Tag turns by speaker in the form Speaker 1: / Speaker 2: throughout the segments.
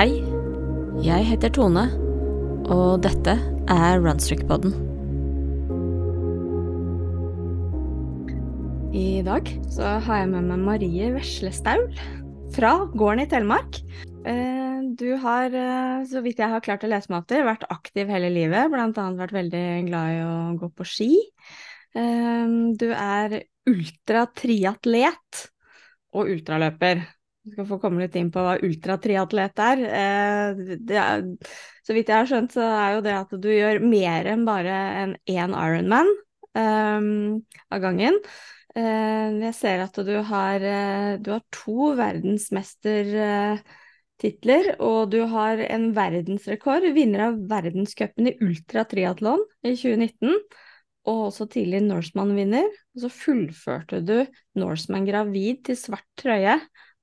Speaker 1: Hei, jeg heter Tone, og dette er Runstrick-podden.
Speaker 2: I dag så har jeg med meg Marie Veslestaul fra gården i Telemark. Eh, Du har, eh, så vidt jeg har klart å lese meg opp til, vært aktiv hele livet, blant annet vært veldig glad i å gå på ski. Eh, Du er ultratriatlet og ultraløper. Du skal få komme litt inn på hva ultratriatlet er. Eh, er. Så vidt jeg har skjønt, så er jo det at du gjør mer enn bare en én Ironman um, av gangen. Eh, jeg ser at du har, eh, du har to verdensmestertitler, og du har en verdensrekord, vinner av verdenscupen i ultratriatlon i 2019, og også tidlig Norseman-vinner. Og så fullførte du Norseman gravid til svart trøye.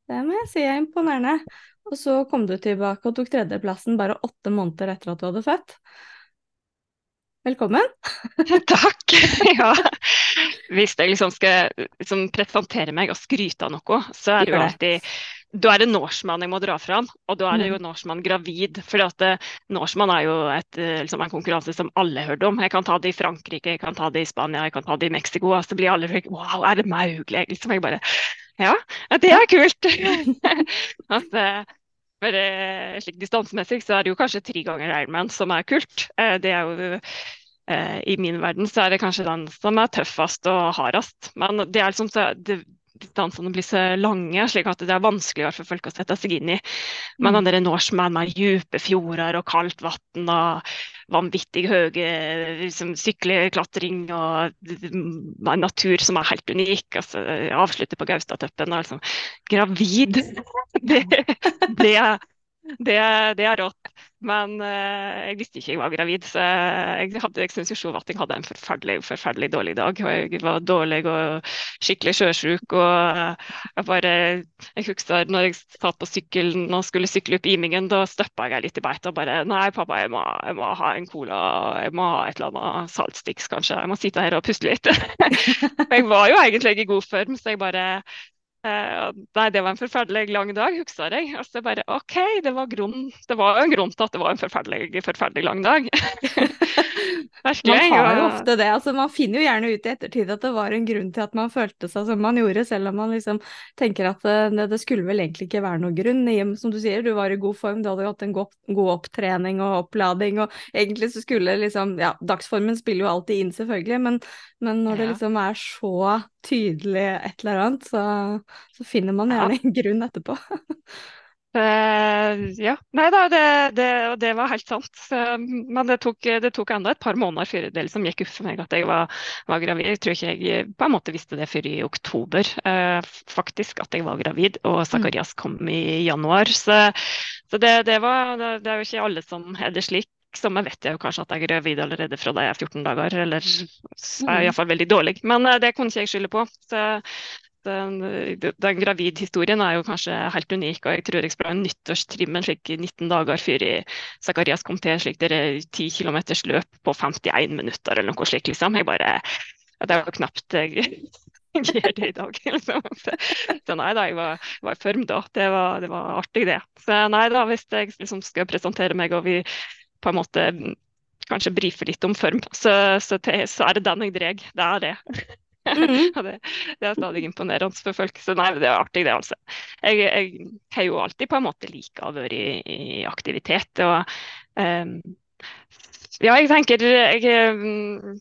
Speaker 2: Det må jeg si er imponerende. Og så kom du tilbake og tok tredjeplassen bare åtte måneder etter at du hadde født. Velkommen.
Speaker 3: Takk. Ja. Hvis jeg liksom skal liksom presentere meg og skryte av noe, så er det jo alltid da er det Norseman jeg må dra fram, og da er det jo
Speaker 2: Mm.
Speaker 3: Norseman gravid. For eh, Norseman er jo et, eh, liksom en konkurranse som alle har hørt om. Jeg kan ta det i Frankrike, jeg kan ta det i Spania, jeg kan ta det i Mexico. Og så blir alle sånn Wow, er det mulig? Liksom jeg bare Ja, det er kult! altså, for eh, slik distansemessig så er det jo kanskje tre ganger Ironman som er kult. Eh, det er jo eh, I min verden så er det kanskje den som er tøffest og hardest. Men det er liksom det, distansene blir så lange, slik at det er vanskelig for folk å sette seg inn i. Men
Speaker 2: Mm.
Speaker 3: Norseman med dype fjorder og kaldt vann og vanvittig høye liksom, sykleklatring og en natur som er helt unik. Altså, avslutte på Gaustatoppen og liksom Gravid! Det, det, det, det er rått. Men eh, jeg visste ikke jeg var gravid, så jeg, hadde- jeg syns jo at jeg hadde en forferdelig, forferdelig dårlig dag. Og jeg var dårlig og skikkelig sjøsjuk. Og eh, jeg bare Jeg husker når jeg satt på sykkelen og skulle sykle opp Imingen, da støppa jeg litt i beit. og bare Nei, pappa, jeg må, jeg må ha en cola. Jeg må ha et eller annet saltstiks, kanskje. Jeg må sitte her og puste litt. jeg var jo egentlig i god form, så jeg bare Eh, nei, det var en forferdelig lang dag, husker jeg. Og så bare OK, det var, grunn, det var en grunn til at det var en forferdelig, forferdelig lang dag. Virkelig.
Speaker 2: Man har jo ofte det. altså Man finner jo gjerne ut i ettertid at det var en grunn til at man følte seg som man gjorde, selv om man liksom tenker at eh, det, det skulle vel egentlig ikke være noen grunn. Som du sier, du var i god form, du hadde jo hatt en god, god opptrening og opplading, og egentlig så skulle liksom Ja, dagsformen spiller jo alltid inn, selvfølgelig, men, men når det liksom er så tydelig et eller annet, så, så finner man gjerne en grunn etterpå.
Speaker 3: Uh, ja. Nei da, det, det, det var helt sant. Uh, men det tok, det tok enda et par måneder før det liksom gikk opp for meg at jeg var, var gravid. Jeg tror ikke jeg på en måte visste det før i oktober, uh, faktisk, at jeg var gravid. Og Zakarias kom i januar. Så, så det, det, var, det, det er jo ikke alle som er det slik. Som jeg vet jeg jo kanskje at jeg er gravid allerede fra da jeg er 14 dager, eller så er jeg iallfall veldig dårlig. Men eh, det kunne ikke jeg skylde på. Så den, den gravidhistorien er jo kanskje helt unik, og jeg tror jeg sprang nyttårstrimmen slik 19 dager før Zakarias kom til slik dere 10 km løp på 51 minutter eller noe slikt, liksom. Jeg bare Det er jo knapt jeg jeg gjør det i dag, liksom. Så nei da, jeg var, var i form da. Det var, det var artig, det. Så nei da, hvis jeg liksom skal presentere meg og vi på en måte mm, kanskje brife litt om form, så, så, så er det den jeg drar. Det er det.
Speaker 2: Mm
Speaker 3: -hmm. det, det er stadig imponerende for folk. Så nei, det er artig, det, altså. Jeg, jeg har jo alltid på en måte likt å være i, i aktivitet. Og um, ja, jeg tenker jeg, ehm,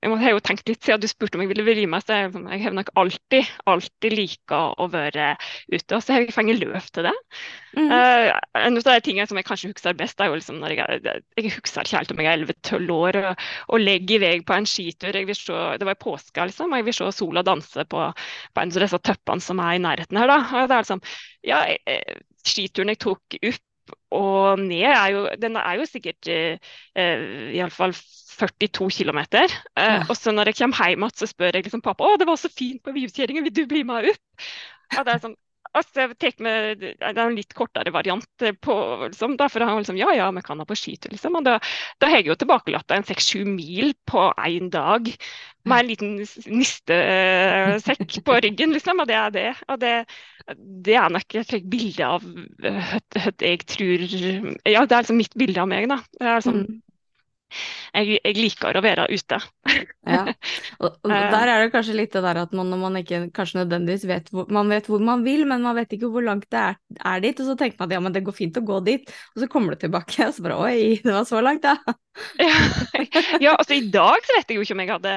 Speaker 3: jeg har jo tenkt litt siden du spurte om jeg ville bli med, så jeg, jeg har nok alltid, alltid lika å være ute. Og så har jeg fått løp til det.
Speaker 2: Mm.
Speaker 3: Uh, en av de tingene som jeg kanskje husker best, er jo liksom når jeg, jeg husker ikke helt om jeg er 11-12 år og, og legger i vei på en skitur. Se, det var i påska, liksom, og jeg vil se sola danse på, på en av disse tøppene som er i nærheten her. da. Og det er liksom, ja, eh, Skituren jeg tok opp og ned, er jo, den er jo sikkert eh, iallfall 42 km. Eh,
Speaker 2: Ja.
Speaker 3: Og så når jeg kommer hjem igjen, så spør jeg liksom pappa å, det var så fint på Vivkjerringa, vil du bli med opp? Og det er sånn, Altså, jeg tar med en litt kortere variant på liksom, da, for han liksom, Ja, ja, vi kan ha på skitur, liksom. Og da, da har jeg jo tilbakelatt en seks-sju mil på én dag med en liten nistesekk på ryggen, liksom. Og det er det. Og det, det er nok et slikt bilde av hva jeg tror Ja, det er liksom mitt bilde av meg, da. Det er liksom, mm jeg, jeg, liker å være ute.
Speaker 2: ja, og, og, eh. der er det kanskje litt det der at man, når man ikke kanskje nødvendigvis vet hvor, man vet hvor man vil, men man vet ikke hvor langt det er, er, dit, og så tenker man at ja, men det går fint å gå dit, og så kommer du tilbake, og så bare oi, det var så langt, ja.
Speaker 3: ja, altså i dag så vet jeg jo ikke om jeg hadde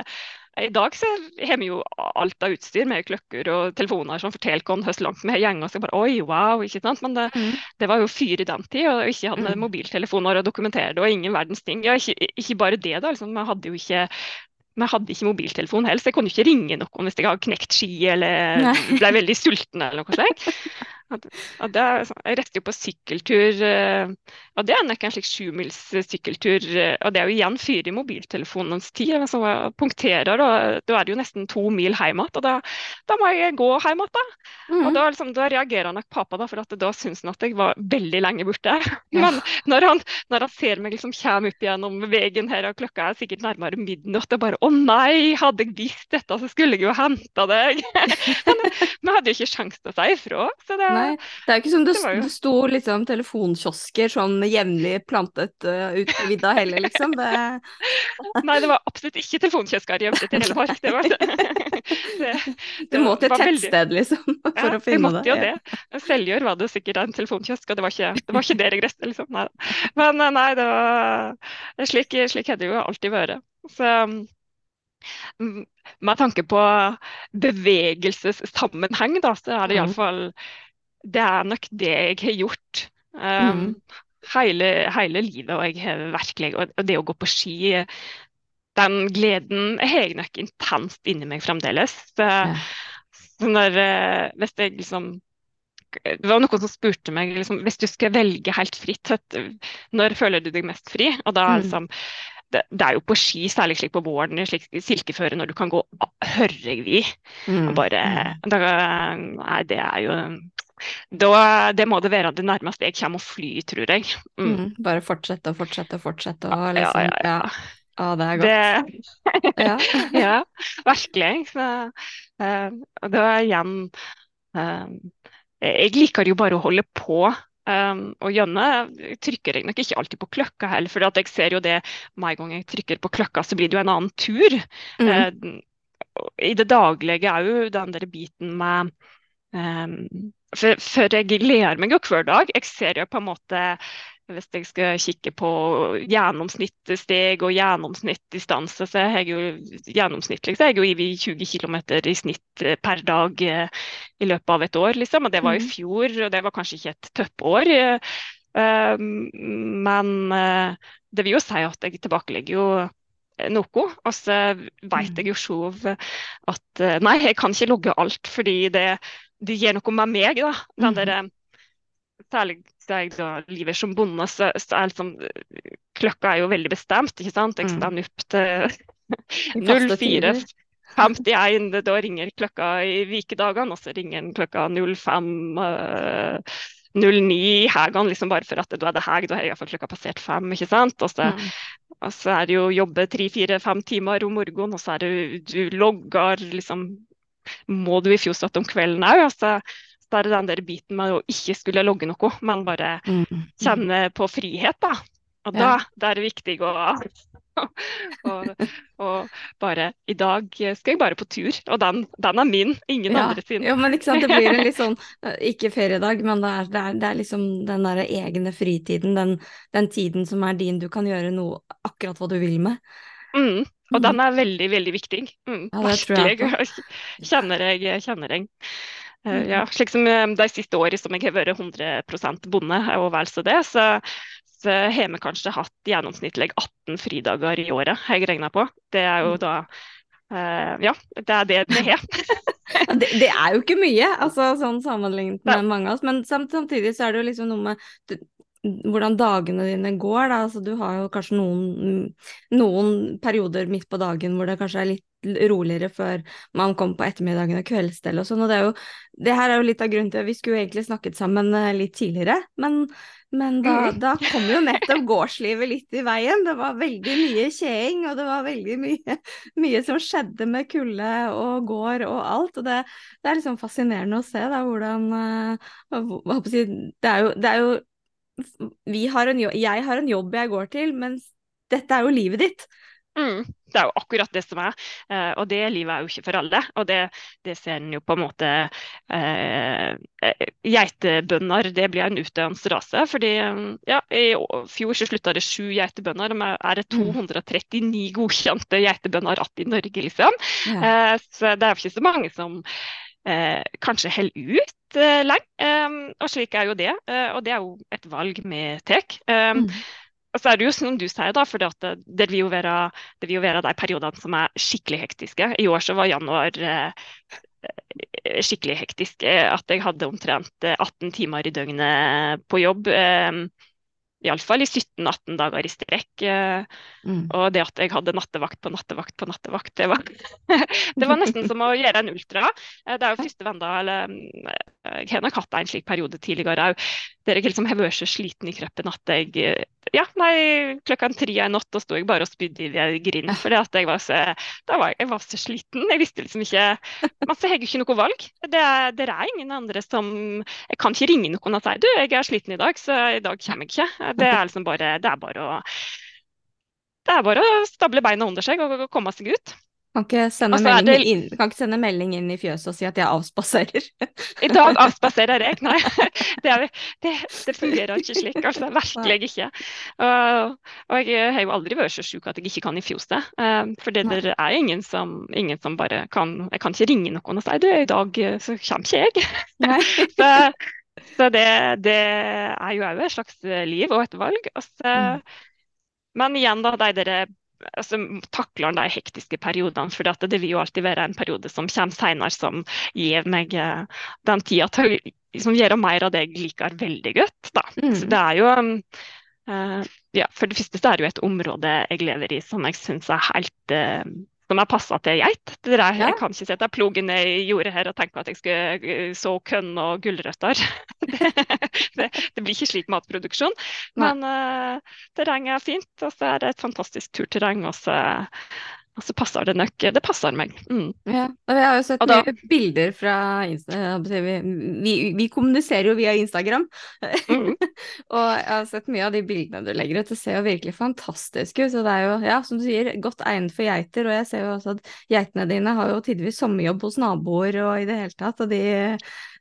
Speaker 3: i dag så har vi jo alt av utstyr med klokker og telefoner som forteller hvor langt vi har og Så bare oi, wow, ikke sant. Men det, mm. det var jo fyr i den tid, og ikke hadde mm. mobiltelefoner å dokumentere det, og ingen verdens ting. Ja, ikke, ikke bare det, da. Liksom. Vi hadde jo ikke vi hadde ikke mobiltelefon helst. Jeg kunne ikke ringe noen hvis jeg hadde knekt ski eller ble veldig sulten eller noe sånt. At, er, sånn, jeg retter jo på sykkeltur, eh, og det er nok en slik sjumils sykkeltur. Eh, og det er jo igjen fyr i mobiltelefonens tid. Som punkterer, og da er det jo nesten to mil hjem igjen. Og da, da, må jeg gå hjem igjen, da. Mm. Og da, liksom, da, reagerer nok pappa, da, for da syns han at jeg var veldig lenge borte. Men når han, når han ser meg liksom komme opp gjennom veien her, og klokka er sikkert nærmere midnatt, og bare å nei, hadde jeg visst dette, så skulle jeg jo henta deg. Men vi hadde jo ikke sjanse til å si ifra. Så det,
Speaker 2: Nei, det er jo ikke som det, det, det sto liksom telefonkiosker sånn jevnlig plantet uh, ut på vidda heller, liksom. Det...
Speaker 3: Nei, det var absolutt ikke telefonkiosker hjemme i Telemark. Det var
Speaker 2: det, Du må til et tettsted, veldig... liksom, for ja, å finne det.
Speaker 3: Ja, jeg måtte jo det. Seljord var det sikkert en telefonkiosk, og det var ikke, det var ikke det jeg liksom. Nei. Men eh, nei, det var slik, slik har det jo alltid vært. Så med tanke på bevegelsessammenheng, da, så er det iallfall Det er nok det jeg har gjort. Um, mm. hele, hele, livet. Og jeg har virkelig Og det å gå på ski, den gleden har jeg nok intenst inni meg fremdeles. Så, så når, eh, hvis jeg liksom det var noen som spurte meg liksom, hvis du skal velge helt fritt, når føler du deg mest fri? Og da er liksom, det, det, er jo på ski, særlig slik på våren, slik silkeføre, når du kan gå hørevid. Mm. Bare mm. da, Nei, det er jo da, Det må det være det nærmeste jeg kommer å fly, tror jeg.
Speaker 2: Mm. Mm. Bare fortsette og fortsette og fortsette og liksom Ja, ja, ja. ja. det er godt.
Speaker 3: Det, ja. ja, virkelig. Så, uh, og da igjen uh, Jeg liker jo bare å holde på. Um, og gjerne trykker jeg nok ikke alltid på klokka heller, for jeg ser jo det med en gang jeg trykker på klokka, så blir det jo en annen tur. Mm. Uh, I det daglige jo den der biten med for, for, jeg gleder meg jo hver dag. Jeg ser jo på en måte hvis jeg skal kikke på gjennomsnittssteg og gjennomsnittsdistanse, så er jeg jo gjennomsnittlig så er jeg jo i 20 km i snitt eh, per dag eh, i løpet av et år. Liksom. Og det var i mm. fjor, og det var kanskje ikke et toppår. Eh, men det vil jo si at jeg tilbakelegger jo noe. Og så vet mm. jeg jo sjøl at nei, jeg kan ikke logge alt, fordi det, det gir noe med meg. da, den mm. der, Særlig da jeg da lever som bonde, så, så er liksom Klokka er jo veldig bestemt, ikke sant. Jeg står opp til 04.51, da ringer klokka i vikedagene, og så ringer den klokka 05. Uh, 09 hegene, liksom bare for at da er det heg, da har jeg iallfall klokka passert fem. ikke sant? Og så, mm. og så er det jo jobbe tre-fire-fem timer om morgenen, og så er det du logger liksom Må du i fjos om kvelden òg? Altså, så er det den der biten med å ikke skulle logge noe, men bare mm. kjenne på frihet, da. Og da, da er det viktig å og, og, bare I dag skal jeg bare på tur, og den, den er min, ingen ja, andre sin.
Speaker 2: Ja, men ikke sant, det blir en litt sånn, ikke feriedag, men det er, det er, det er liksom den der egne fritiden, den, den, tiden som er din, du kan gjøre noe akkurat hva du vil med.
Speaker 3: Mm, og mm. den er veldig, veldig viktig. Mm, ja, tror jeg. Kjenner jeg, kjenner jeg. Uh, ja, slik som uh, De siste årene som jeg har vært 100% bonde, og vel så det, så, så har vi kanskje hatt gjennomsnittlig 18 fridager i året, har jeg regna på. Det er jo mm. da uh, Ja, det er det vi har.
Speaker 2: det, det, er jo ikke mye, altså sånn sammenlignet med mange av oss, men samtidig så er det jo liksom noe med hvordan dagene dine går. Da. Altså, du har jo kanskje noen, noen perioder midt på dagen hvor det kanskje er litt roligere før man kommer på ettermiddagen og kveldsstell og sånn. Og det, er jo, det her er jo litt av grunnen til at vi skulle egentlig snakket sammen eh, litt tidligere, men men da, mm. da, kom jo nettopp gårdslivet litt i veien. Det var veldig mye kjeing, og det var veldig mye, mye som skjedde med kulde og gård og alt. Og det, det er liksom fascinerende å se da, hvordan uh, det, er jo, det er jo har en, Jeg har en jobb jeg går til, mens dette er jo livet ditt.
Speaker 3: Mm, det er jo akkurat det som er. eh, og det livet er jo ikke for alle. Og det, det ser en jo på en måte eh, Geitebønder det blir en utdøende rase. fordi ja, I fjor så slutta det sju geitebønder. Det er det 239 mm. godkjente geitebønder igjen i Norge, liksom. Ja. Eh, så det er jo ikke så mange som kanskje holder ut lenge. Um, og slik er jo det. og det er jo et valg vi tar. Um, mm. Og så er det jo som du sier, da, for det, det, vil jo være, det vil jo være de periodene som er skikkelig hektiske. I år så var januar eh, skikkelig hektisk. Eh, at jeg hadde omtrent 18 eh, timer i døgnet på jobb. Eh, Iallfall i 17-18 dager i strekk. Eh, mm. Og det at jeg hadde nattevakt på nattevakt på nattevakt, det var, det var nesten som å gjøre en ultra. Eh, det er jo første venn eller Jeg har nok hatt en slik periode tidligere òg, der jeg liksom har vært så sliten i kroppen at jeg ja, nei, klokka tre en natt da sto jeg bare og spydde i ei grind. at jeg var, så, var jeg, var så sliten. Jeg visste liksom ikke Men så har jeg ikke noe valg. Det, det, er ingen andre som Jeg kan ikke ringe noen og si du, jeg er sliten i dag, så i dag kommer jeg ikke. Det er liksom bare, det er bare å det er bare å stable beina under seg og komme seg ut.
Speaker 2: Kan ikke, sende det... inn, kan ikke sende melding inn i fjøset og si at jeg avspaserer.
Speaker 3: I dag avspaserer jeg, nei. Det, er, det, det, fungerer ikke slik. altså Virkelig ikke. Og, og, jeg har jo aldri vært så syk at jeg ikke kan i fjøset. Eh, for det der er ingen som, ingen som, bare kan Jeg kan ikke ringe noen og si du, i dag eh, så kommer ikke jeg. så, så det, det, er jo òg et slags liv og et valg. Også, mm. Men igjen, da, de der altså, takler de hektiske periodene. For det vil jo alltid være en periode som kommer senere, som gir meg eh, den tida til å liksom, gjøre mer av det jeg liker veldig godt. Mm. Så det er jo uh, ja, For det første så er det jo et område jeg lever i som jeg syns er helt uh, som er passa til geit. Er, ja. Jeg kan ikke sette plogen i jordet her og tenke at jeg skulle så kønn og gulrøtter. det, det, det, blir ikke slik matproduksjon. Men uh, terrenget er fint, og så er det et fantastisk turterreng. Og så og så passer det nok. Det passer meg. Mm.
Speaker 2: Ja, og har jo sett da, mye bilder fra Instagram. Vi, vi, vi, kommuniserer jo via Instagram. Mm. og jeg har sett mye av de bildene du legger ut. Det ser jo virkelig fantastisk ut. Så det er jo, ja, som du sier, godt egnet for geiter. Og jeg ser jo også at geitene dine har jo tidvis sommerjobb hos naboer og i det hele tatt. Og de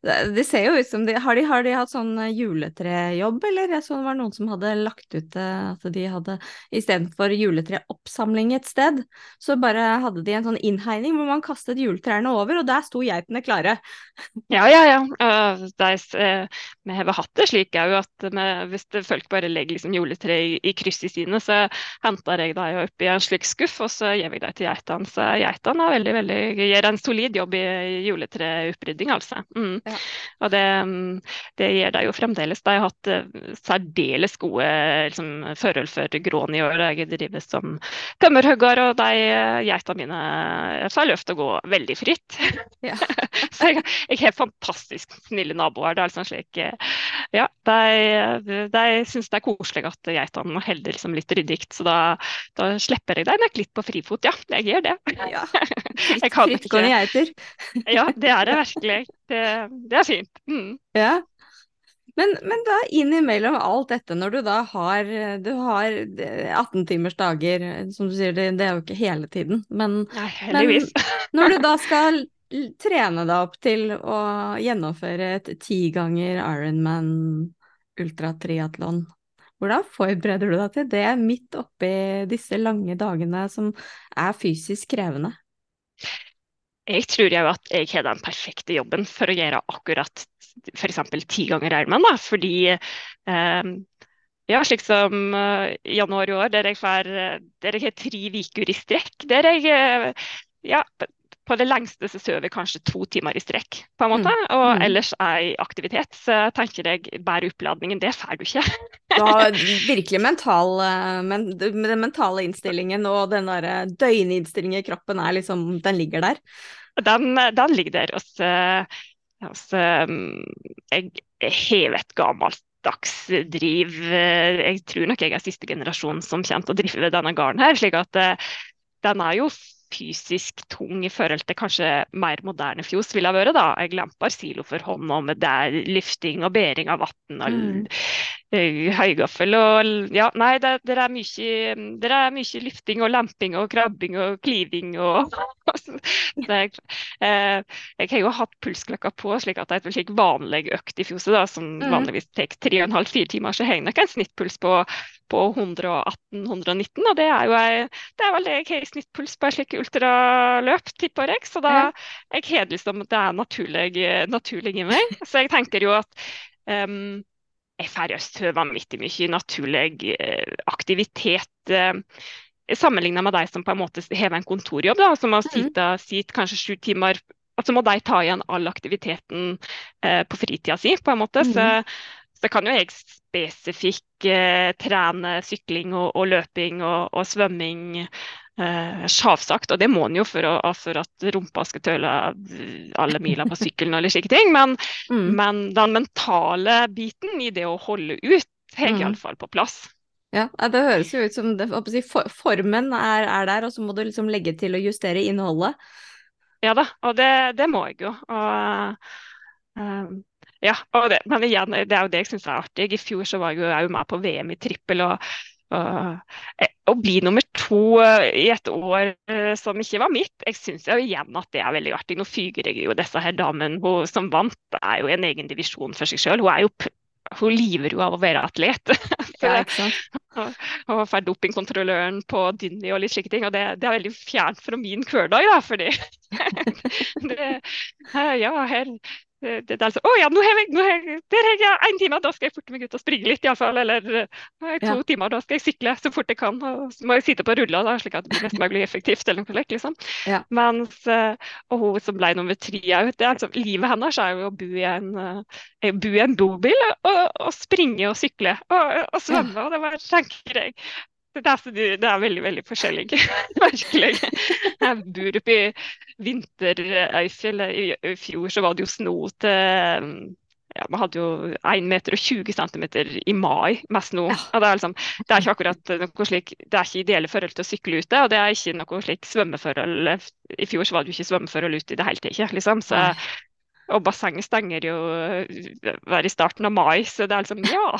Speaker 2: det ser jo ut som de Har de, har de hatt sånn eh, juletrejobb, eller? Jeg så det var noen som hadde lagt ut eh, at de hadde istedenfor juletreoppsamling et sted, så bare hadde de en sånn innhegning hvor man kastet juletrærne over, og der sto geitene klare.
Speaker 3: Ja, ja, ja. Uh, de, uh, vi har hatt det slik òg at vi, hvis folk bare legger liksom juletre i, i kryss i sine, så henter jeg dem i en slik skuff, og så gir jeg dem til geitene. Så geitene veldig, veldig, gjør en solid jobb i juletreopprydding, altså. Mm. Og det, det gjør deg jo fremdeles. De har hatt eh, særdeles gode liksom, forhold for grån i år. Jeg driver som tømmerhogger, og de eh, geitene mine får lov til å gå veldig fritt. Ja. så jeg, jeg, har fantastisk snille naboer. Det er liksom slik eh, Ja, de, de syns det er koselig at geitene holder liksom litt ryddig, så da, da slipper jeg dem litt på frifot. Ja, jeg gjør det. Ja,
Speaker 2: Fritt, frittgående geiter.
Speaker 3: ja, det er det virkelig. Det, det er fint. Mm.
Speaker 2: Ja. Men, men, da innimellom alt dette, når du da har, du har 18 timers dager, som du sier, det, det er jo ikke hele tiden, men,
Speaker 3: Nei, men
Speaker 2: når du da skal trene deg opp til å gjennomføre et ti ganger Ironman ultratriatlon, hvordan forbereder du deg til det midt oppi disse lange dagene som er fysisk krevende?
Speaker 3: Jeg tror jo at jeg har den perfekte jobben for å gjøre akkurat f.eks. ti ganger Ironman. Fordi eh, ja, slik som uh, januar i år, der jeg, får, jeg har tre uker i strekk. Der jeg uh, ja, på det lengste så sover jeg kanskje to timer i strekk, på en måte. Og
Speaker 2: Mm.
Speaker 3: ellers er jeg i aktivitet. Så jeg tenker jeg bare oppladningen, det får du ikke.
Speaker 2: Du har virkelig mental, eh, men den mentale innstillingen og den der eh, døgninnstillingen i kroppen er liksom, den ligger der.
Speaker 3: Den, den ligger der. Og så, um, Jeg har et gammeldags driv. eh, Jeg tror nok jeg er siste generasjon som kommer til å drive denne gården her. slik at den er jo fysisk tung i forhold til kanskje mer moderne fjos ville ha vært. da. Jeg lamper silo for hånda, med det er og bæring av vann og
Speaker 2: Mm.
Speaker 3: Eh, høygaffel og Ja, nei, det, det, er mye, det er mye lyfting og lemping og krabbing og kliving og jeg, eh, jeg har jo hatt pulsklokka på, slik at det et slik vanlig økt i fjoset, da, som
Speaker 2: Mm.
Speaker 3: vanligvis tar 3,5-4 timer, så har jeg nok en snittpuls på, på 118-119, og det er jo jeg, det er vel det jeg har i snittpuls på et slikt ultraløp, tipper jeg. Så da jeg har liksom det er naturlig, naturlig i meg. Så jeg tenker jo at um, østøve midt i mye naturlig eh, aktivitet. Uh, Sammenligna med de som på en måte har en kontorjobb, da, som må
Speaker 2: sittet
Speaker 3: sitte, sitte kanskje sju timer altså må de ta igjen all aktiviteten eh, på fritida si, på en måte. Så,
Speaker 2: Mhm.
Speaker 3: så kan jo jeg spesifikt eh, trene sykling og, og løping og, og svømming. Eh, Sjavsagt, og det må en jo for, å, for at rumpa skal tøle alle miler på sykkelen eller slike ting. Men,
Speaker 2: Mm.
Speaker 3: men den mentale biten i det å holde ut, har
Speaker 2: Mm.
Speaker 3: iallfall på plass.
Speaker 2: Ja, det høres jo ut som det, for, formen er, er der, og så må du liksom legge til å justere innholdet.
Speaker 3: Ja da, og det, det må jeg jo. Og, uh, ja, det, men igjen, det er jo det jeg syns er artig. I fjor så var jeg jo, med på VM i trippel. og å bli nummer to eh, i et år eh, som ikke var mitt, jeg syns igjen at det er veldig artig. Nå fyger jeg jo disse her damene hun som vant, er jo en egen divisjon for seg sjøl. Hun hun liver jo av å være atlet.
Speaker 2: Ja,
Speaker 3: og får dopingkontrolløren på Dynni og litt slike ting. Og det, det er veldig fjernt fra min hverdag, da, fordi det, eh, Ja, her det, det er altså, Å ja, nå har jeg, nå har jeg, der har jeg en time, da skal jeg forte meg ut og springe litt, iallfall. Eller fall, nå har jeg to
Speaker 2: Ja.
Speaker 3: timer, da skal jeg sykle så fort jeg kan. Og så må jeg sitte på rulla, da, slik at det blir mest mulig effektivt. eller noe liksom.
Speaker 2: Ja.
Speaker 3: Mens, eh, og hun som ble nummer tre òg, altså, livet hennes er jo å bo i en, eh, bo i en bobil og, og springe og sykle og, og svømme. Og det var, tenker jeg det er, det er veldig, veldig forskjellig. Virkelig. Jeg bor oppe i Vinterøyfjell. I, fjor så var det jo sno til ja, Man hadde jo 1 meter og 20 cm i mai med. Og det, liksom, det er ikke akkurat noe slik, det er ikke ideelle forhold til å sykle ute, og det er ikke noe slik svømmeforhold. I fjor så var det jo ikke svømmeforhold ute i det hele tatt. Liksom. Så, og bassenget stenger jo hver i starten av mai, så det er liksom ja.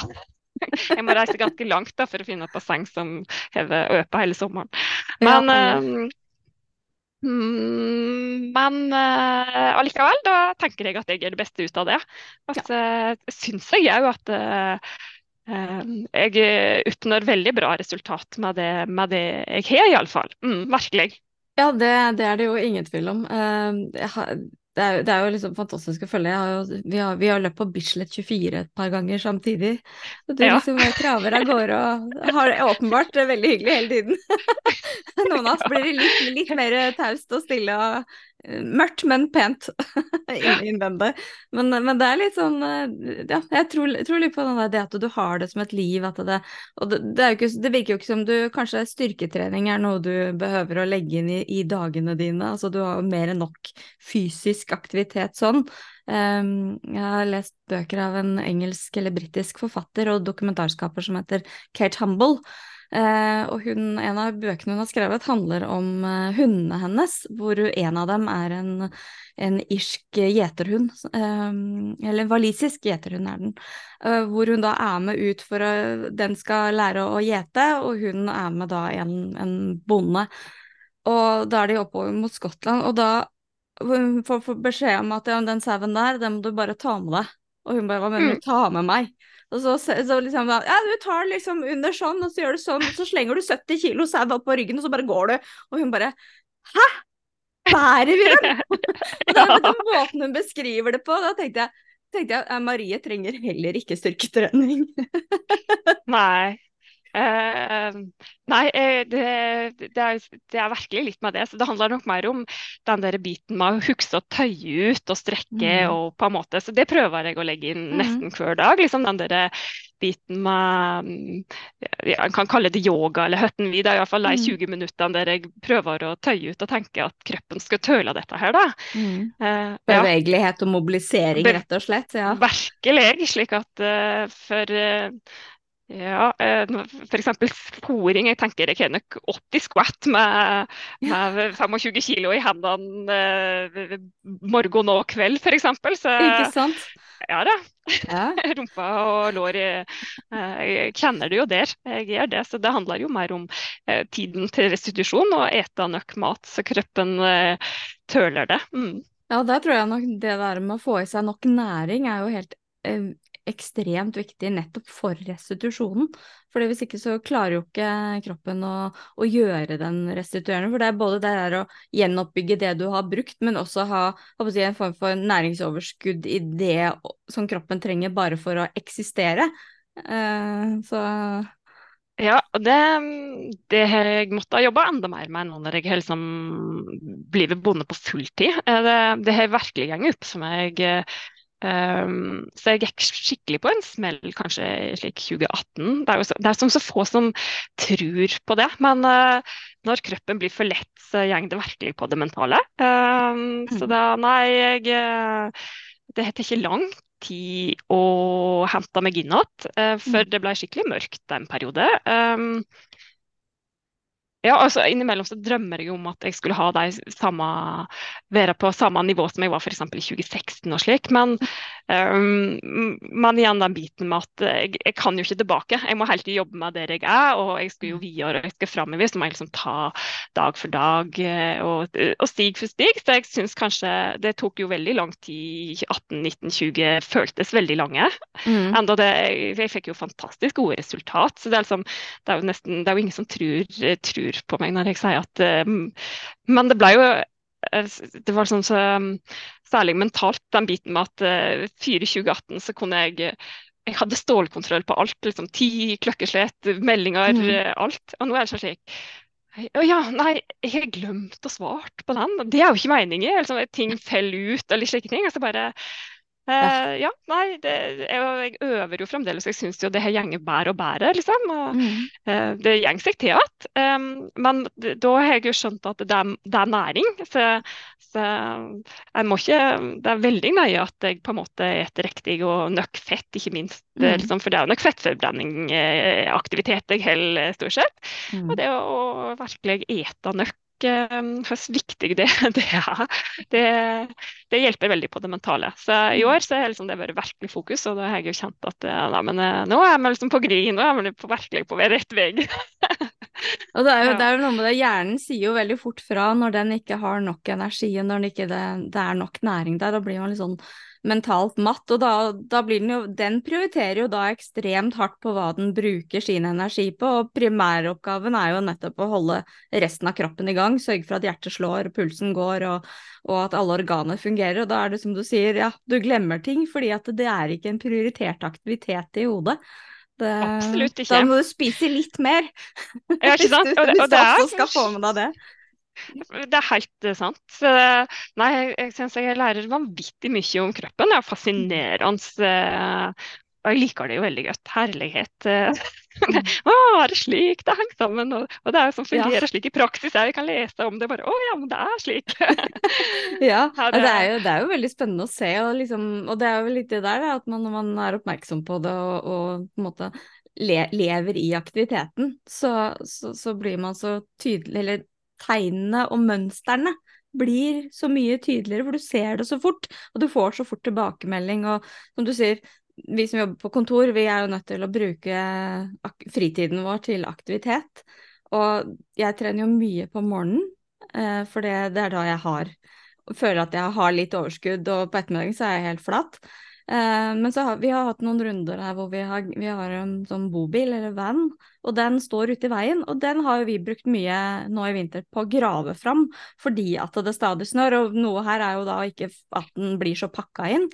Speaker 3: Jeg må reise ganske langt da, for å finne et basseng som hever øpe hele sommeren. Men,
Speaker 2: ja.
Speaker 3: Eh, mm, men uh, allikevel, da tenker jeg at jeg gjør det beste ut av det. Og så syns jeg òg at uh, eh, jeg oppnår veldig bra resultat med det, med det jeg har, iallfall. Mm, virkelig.
Speaker 2: Ja, det, det er det jo ingen tvil om. Eh, jeg har, det, er, det er jo liksom fantastisk å følge. Har jo, vi, har, vi har løpt på Bislett 24 et par ganger samtidig. Og du
Speaker 3: Ja.
Speaker 2: liksom traver av gårde og har det åpenbart veldig hyggelig hele tiden. Noen av oss blir litt, litt mer taust og stille og mørkt, men pent innvendig. Men, men det er litt sånn eh, Ja, jeg tror, tror litt på den der, det at du har det som et liv. At det, og det, det, er ikke, det virker jo ikke som du Kanskje styrketrening er noe du behøver å legge inn i, i dagene dine. Altså du har jo mer enn nok fysisk aktivitet sånn. Um, jeg har lest bøker av en engelsk eller britisk forfatter og dokumentarskaper som heter Kate Humble. Eh, og hun, en av bøkene hun har skrevet, handler om eh, hundene hennes, hvor en av dem er en, en irsk gjeterhund, eh, eller en walisisk gjeterhund er den, eh, hvor hun da er med ut for å Den skal lære å gjete, og hun er med da en, en bonde. Og da er de oppover mot Skottland, og da får, hun beskjed om at ja, den sauen der, den må du bare ta med deg. Og hun bare hva mener du, ta med meg? Og så, så liksom ja, du tar liksom under sånn, og så gjør du sånn, og så slenger du 70 kilo sau opp på ryggen, og så bare går du. Og hun bare Hæ? Bærer vi den? Og den, den måten hun beskriver det på, da tenkte jeg, tenkte jeg Marie trenger heller ikke styrketrening.
Speaker 3: Nei. Uh, nei, det, det, er, det, er, virkelig litt med det. Så det handler nok mer om den der biten med å huske å tøye ut og strekke. Mm. og på en måte, Så det prøver jeg å legge inn mm. nesten hver dag. liksom Den der biten med Jeg kan kalle det yoga eller høtten vi. Det er iallfall de 20 mm. minuttene der jeg prøver å tøye ut og tenke at kroppen skal tøle dette her. da.
Speaker 2: Mm. Uh, Bevegelighet og mobilisering, rett og slett? ja.
Speaker 3: Virkelig. slik at uh, for uh, ja, f.eks. fòring. Jeg tenker jeg har nok 80 squat med, med 25 kilo i hendene morgen og kveld, f.eks.
Speaker 2: Ikke sant?
Speaker 3: Ja da. Ja. Rumpa og lår Jeg kjenner det jo der. Jeg gjør det. Så det handler jo mer om eh, tiden til restitusjon og ete nok mat, så kroppen eh, tøler det. Mm.
Speaker 2: Ja, der tror jeg nok det der med å få i seg nok næring er jo helt eh, ekstremt viktig nettopp for restitusjonen. For hvis ikke så klarer jo ikke kroppen å, å, gjøre den restituerende. For det er både det der å gjenoppbygge det du har brukt, men også ha si, en form for næringsoverskudd i det som kroppen trenger bare for å eksistere. Uh, så
Speaker 3: ja, det, det har jeg måttet jobbe enda mer med nå når jeg har liksom blitt bonde på fulltid. Eh, det, det har virkelig gått opp som meg Um, så jeg gikk skikkelig på en smell kanskje slik 2018. Det er, så, det er som så få som tror på det. Men uh, når kroppen blir for lett, så går det virkelig på det mentale. Um, mm. Så da, nei, jeg eh, Det tar ikke lang tid å hente meg inn igjen, uh, for mm. det ble skikkelig mørkt en periode. Um, ja, altså Innimellom så drømmer jeg om at jeg skulle ha de samme, være på samme nivå som jeg var f.eks. i 2016 og slik. Men, um, men igjen den biten med at jeg, jeg, kan jo ikke tilbake. Jeg må hele tiden jobbe med der jeg er, og jeg skal jo mm. videre og jeg skal framover. Så må jeg liksom ta dag for dag eh, og, og stig for stig. Så jeg syns kanskje det tok jo veldig lang tid. 18, 19, 20 føltes veldig lange. Mm. Enda det, jeg fikk jo fantastisk gode resultat. Så det er, liksom, det er jo nesten, det er jo ingen som tror, tror sur på meg når jeg sier at uh, Men det ble jo uh, Det var sånn så um, Særlig mentalt, den biten med at uh, 4 2018 så kunne jeg jeg hadde stålkontroll på alt. liksom Tid, klokkeslett, meldinger, mm. alt. Og nå er det sånn slik å ja, nei, jeg har glemt å svart på den. Det er jo ikke meningen. Liksom, ting faller ut eller slike ting. Altså bare Uh, ja, nei, det, jeg, jeg, øver jo fremdeles. Jeg syns jo det her gjenger bedre og bedre, liksom. Og, mm. uh, det går seg til igjen. Um, men da har jeg jo skjønt at det er, det er næring. Så, så, jeg må ikke Det er veldig nøye at jeg på en måte spiser riktig og nok fett, ikke minst. Mm. Liksom, for det er jo nok fettforbrenningaktivitet jeg holder, stort sett. Mm. Og det å virkelig ete nok hvor viktig det, det er. Det, det, hjelper veldig på det mentale. Så i år så har liksom det vært virkelig fokus, og da har jeg jo kjent at nei, men, eh, nå er vi liksom på gli, nå er vi på, virkelig på rett vei.
Speaker 2: og det er, jo, det er jo noe med det, Hjernen sier jo veldig fort fra når den ikke har nok energi, og når det ikke det, det er nok næring der. Da blir man litt sånn mentalt matt. Og da, da, blir den jo Den prioriterer jo da ekstremt hardt på hva den bruker sin energi på, og primæroppgaven er jo nettopp å holde resten av kroppen i gang, sørge for at hjertet slår, pulsen går, og, og at alle organer fungerer. Og da er det som du sier, ja, du glemmer ting fordi at det er ikke en prioritert aktivitet i hodet.
Speaker 3: Det, Absolutt ikke.
Speaker 2: Da må du spise litt mer.
Speaker 3: Ja, ikke sant?
Speaker 2: hvis du, hvis du også skal få med deg det.
Speaker 3: Det er helt eh, sant. Nei, jeg, syns jeg lærer vanvittig mye om kroppen. Det er fascinerende. Eh, og jeg liker det jo veldig godt. Herlighet. Eh. Å, er det slik det henger sammen? Og, og det er jo som fungerer ja. slik i praksis. Jeg kan lese om det bare. Å ja, men det er slik.
Speaker 2: ja, det er, jo, det er, jo, veldig spennende å se. Og, liksom, og det er jo litt det der at man, når man er oppmerksom på det og, og på en måte le, lever i aktiviteten, så, så, så, blir man så tydelig, eller tegnene og mønstrene blir så mye tydeligere, for du ser det så fort, og du får så fort tilbakemelding. Og som du sier, vi som jobber på kontor, vi er jo nødt til å bruke fritiden vår til aktivitet. Og jeg trener jo mye på morgenen, eh, for det, det er da jeg har føler at jeg har litt overskudd, og på ettermiddagen så er jeg helt flat. Eh, men så har vi har hatt noen runder her hvor vi har, vi har en sånn bobil eller van, og den står ute i veien. Og den har jo vi brukt mye nå i vinter på å grave fram, fordi at det stadig snør. Og noe her er jo da ikke at den blir så pakka inn.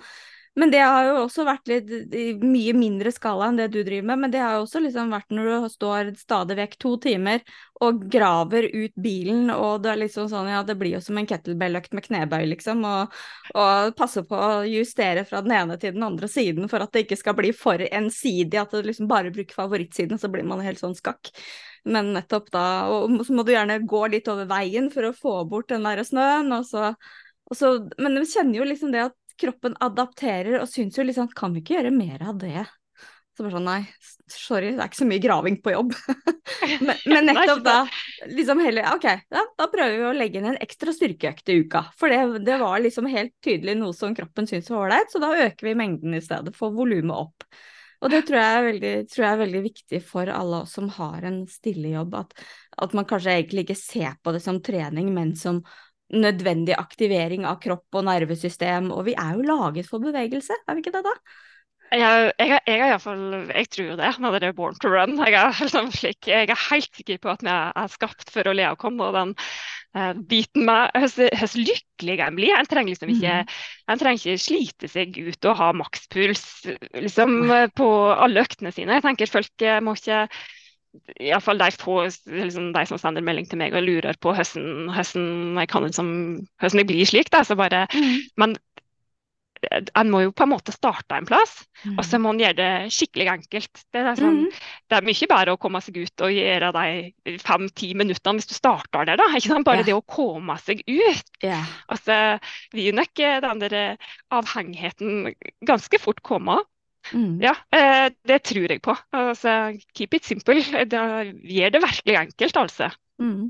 Speaker 2: Men det har jo også vært litt i mye mindre skala enn det du driver med. Men det har jo også liksom vært når du står stadig vekk to timer og graver ut bilen, og det er liksom sånn ja, det blir jo som en kettlebell-økt med knebøy, liksom. Og, og passe på å justere fra den ene til den andre siden for at det ikke skal bli for ensidig, at du liksom bare bruker favorittsiden, så blir man helt sånn skakk. Men nettopp da Og så må du gjerne gå litt over veien for å få bort den der snøen, og så, og så Men du kjenner jo liksom det at kroppen adapterer og syns jo liksom Kan vi ikke gjøre mer av det? Så bare sånn nei, sorry, det er ikke så mye graving på jobb. men, men, nettopp da liksom heller OK, ja, da prøver vi å legge inn en ekstra styrkeøkt i uka. For det, det var liksom helt tydelig noe som kroppen syntes var ålreit, så da øker vi mengden i stedet, får volumet opp. Og det tror jeg, veldig, tror jeg, er veldig, viktig for alle oss som har en stille jobb, at, at man kanskje egentlig ikke ser på det som trening, men som nødvendig aktivering av kropp og nervesystem, og vi er jo laget for bevegelse, er vi ikke det da?
Speaker 3: Jeg, jeg, jeg, er iallfall, jeg tror det, når det born to run. Jeg er, liksom slik, jeg er helt sikker på at vi er skapt for å le og komme. og den uh, biten med hvor lykkelig en blir. En trenger liksom ikke, mm. en trenger ikke slite seg ut og ha makspuls liksom, på alle øktene sine. Jeg tenker Folk eh, må ikke iallfall de få liksom, de som sender melding til meg og lurer på hvordan, jeg kan liksom, hvordan jeg blir slik. Da, så bare, mm. Men en må jo på en måte starte en plass, mm. og så må en gjøre det skikkelig enkelt. Det er, sånn, mm. det er, mye bedre å komme seg ut og gjøre de fem-ti minuttene hvis du starter der. da, ikke sant? Bare yeah. det å komme seg ut. Yeah. Altså, vil nok den der avhengigheten ganske fort komme. Mm. Ja, eh, det tror jeg på. Altså, keep it simple. Det gjør det virkelig enkelt, altså. Mm.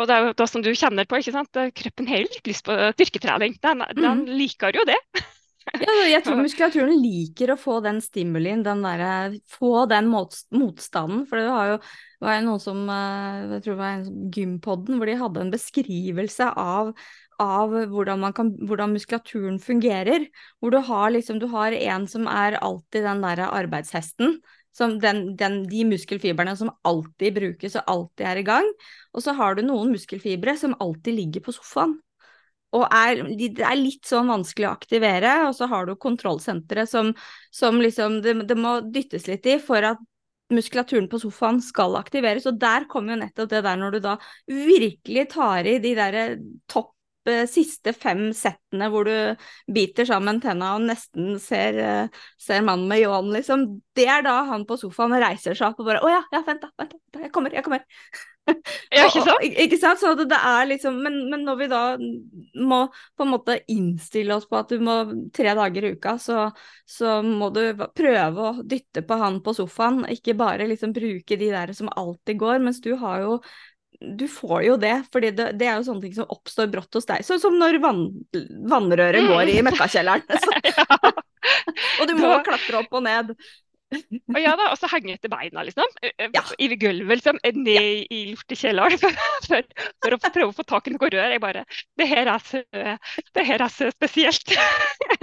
Speaker 3: Og det er jo det som du kjenner på, ikke sant? kroppen har litt lyst på styrketrening. Den, mm. den liker jo det.
Speaker 2: ja, jeg tror muskulaturen liker å få den stimulien, den der, få den motstanden. For det var jo var noen som eh, jeg tror det var en Gympodden, hvor de hadde en beskrivelse av av hvordan, kan, hvordan, muskulaturen fungerer. Hvor du har liksom, du har en som er alltid den derre arbeidshesten. Den, den, de muskelfibrene som alltid brukes og alltid er i gang. Og så har du noen muskelfibre som alltid ligger på sofaen. Og er, det er litt sånn vanskelig å aktivere. Og så har du kontrollsenteret som, som liksom det, det må dyttes litt i for at muskulaturen på sofaen skal aktiveres. Og der kommer jo nettopp det der når du da virkelig tar i de der topp siste fem settene hvor du biter sammen tenna og nesten ser, eh, ser mannen med ljåen, liksom. Det er da han på sofaen reiser seg opp og bare Å ja, ja, vent da, vent da, jeg kommer, jeg kommer.
Speaker 3: Ja, ikke sant?
Speaker 2: og, ikke sant? Så det er liksom, men, men, når vi da må på en måte innstille oss på at du må tre dager i uka, så, så må du prøve å dytte på han på sofaen, ikke bare liksom bruke de der som alltid går, mens du har jo du får jo det, for det, det, er jo sånne ting som oppstår brått hos deg. Sånn som når vann, vannrøret går i mm. møkkakjelleren. og du må klatre opp og ned.
Speaker 3: Og ja da, og så henge etter beina, liksom. Ja. I gulvet, liksom. Ned ja. i lortekjelleren for, for, å prøve å få tak i noe rør. Jeg bare Det her er så, det her er så spesielt.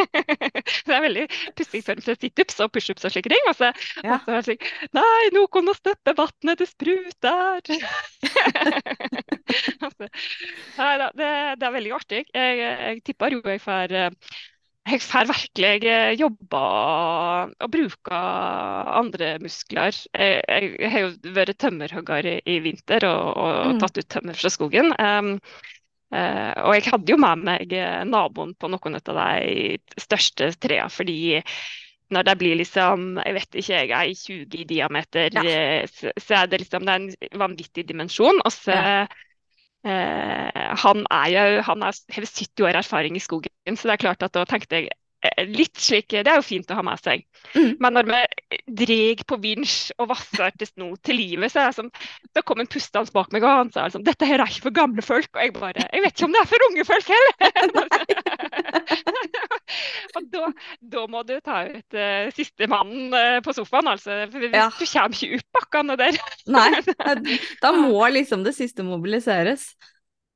Speaker 3: det er veldig pussig form for situps og pushups og slike ting. Og så, ja. og så slik, Nei, noen må stoppe vannet, det spruter! altså, nei da, det, det, er veldig artig. Jeg, jeg tipper jo jeg får jeg får virkelig jobba og bruka andre muskler. Jeg, jeg, jeg, har jo vært tømmerhogger i, i vinter og, og mm. tatt ut tømmer fra skogen. Um, uh, og jeg hadde jo med meg naboen på noen av de største trærne, fordi når det blir liksom, jeg vet ikke, jeg er 20 i diameter, ja. Eh, så, så, er det liksom det er en vanvittig dimensjon. Og så ja. Eh, han er jo, han har 70 år erfaring i skogen, så det er klart at da tenkte jeg litt slik, Det er jo fint å ha med seg. Mm. Men når vi drar på vinsj og vasser til sno til livet, så, er det som, Da kom en pustende bak meg og han sa liksom, dette her er ikke for gamle folk. Og jeg bare Jeg vet ikke om det er for unge folk heller! og da, da, må du ta ut uh, siste mannen uh, på sofaen, altså. For ja. du kommer ikke opp bakkene der.
Speaker 2: Nei, da må liksom det siste mobiliseres.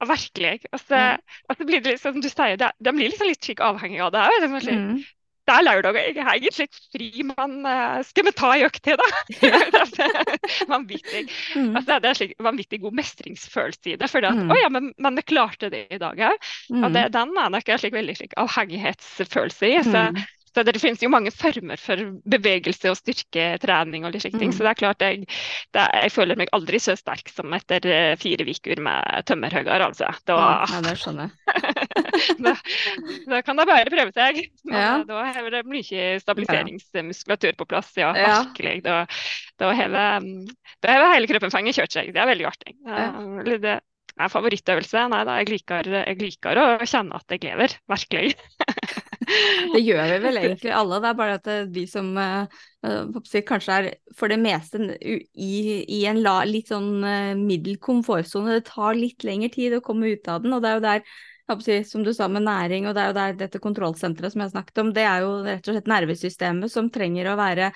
Speaker 3: Ja, virkelig. Altså, mm. altså blir det liksom, du sier, det, det blir liksom litt slik avhengig av det òg det er lørdag, og jeg er egentlig fri, men uh, skal vi ta ei økt til, da? vanvittig. Mm. Altså, det er slik vanvittig god mestringsfølelse i det. For at, mm. ja, men, men vi klarte det i dag òg. Mm. Og det, den er nok en slik veldig slik avhengighetsfølelse i. Så, mm. Så det finnes jo mange former for bevegelse og styrketrening. og litt ting, mm. Så det er klart jeg, det, jeg føler meg aldri så sterk som etter eh, fire uker med tømmerhugger. Altså.
Speaker 2: Da, ja, det skjønner jeg.
Speaker 3: da, da, kan det bare prøve seg. Men ja. da har det mye stabiliseringsmuskulatur på plass. Ja, virkelig. Da, da har hele kroppen fanget kjørt seg. Det er veldig artig. Det, det, er favorittøvelse? Nei da, jeg liker, jeg liker å kjenne at jeg lever. Virkelig.
Speaker 2: det gjør vi vel egentlig alle, det er bare at vi som uh, kanskje er for det meste i, i en la, litt sånn uh, middel komfortsone, det tar litt lengre tid å komme ut av den. og det er jo der som du sa med næring, og det er jo der dette kontrollsenteret som jeg snakket om, det er jo rett og slett nervesystemet som trenger å være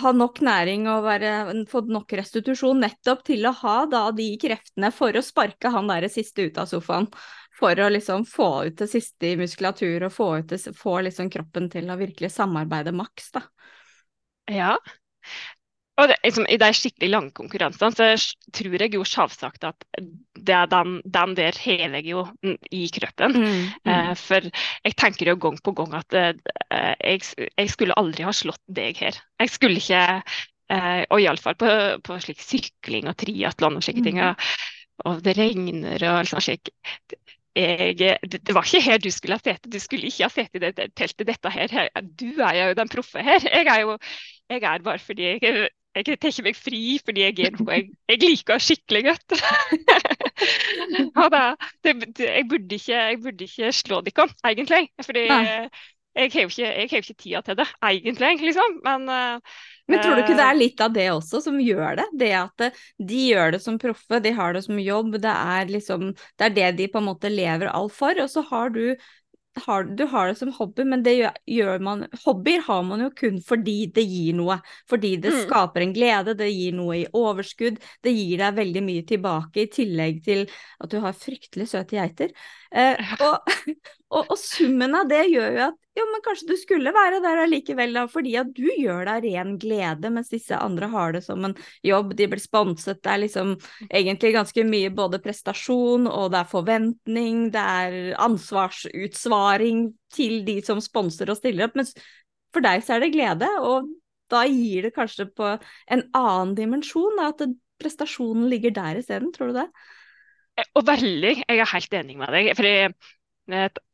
Speaker 2: ha nok næring og være, få nok restitusjon nettopp til å ha da de kreftene for å sparke han der siste ut av sofaen. For å liksom få ut det siste i muskulatur og få, det, få liksom kroppen til å virkelig samarbeide maks, da.
Speaker 3: Ja, og det, liksom, I de skikkelig lange konkurransene så tror jeg jo selvsagt at det er den, den, der har jeg jo i kroppen. Mm, mm. Eh, for jeg tenker jo gang på gang at eh, jeg, jeg, skulle aldri ha slått deg her. Jeg skulle ikke eh, Og iallfall på, på slik sykling og triatlon og slike mm. ting. Og, og, det regner og liksom slik. Jeg, det, var ikke her du skulle ha sete, Du skulle ikke ha sete i det, teltet. Dette her. Du er jo den proffe her. Jeg er jo jeg er bare fordi jeg jeg tar meg fri fordi jeg er noe jeg, jeg liker skikkelig godt. det, det, jeg, burde ikke, jeg, burde ikke, slå dere, egentlig. Fordi jeg har jo ikke, ikke, tida til det, egentlig. liksom. Men, uh,
Speaker 2: Men tror du ikke det er litt av det også som gjør det? Det at de gjør det som proffe, de har det som jobb. Det er liksom, det er det de på en måte lever alt for. Og så har du har, du har det som hobby, men det gjør, gjør, man Hobbyer har man jo kun fordi det gir noe. Fordi det mm. skaper en glede, det gir noe i overskudd. Det gir deg veldig mye tilbake, i tillegg til at du har fryktelig søte geiter. Eh, og, og, og, summen av det gjør jo at jo, men kanskje du skulle være der allikevel, da, fordi at du gjør deg ren glede, mens disse andre har det som en jobb, de blir sponset, det er liksom egentlig ganske mye både prestasjon, og det er forventning, det er ansvarsutsvaring til de som sponser og stiller opp, mens for deg så er det glede, og da gir det kanskje på en annen dimensjon, da, at prestasjonen ligger der isteden, tror du det?
Speaker 3: Og veldig, jeg er helt enig med deg. fordi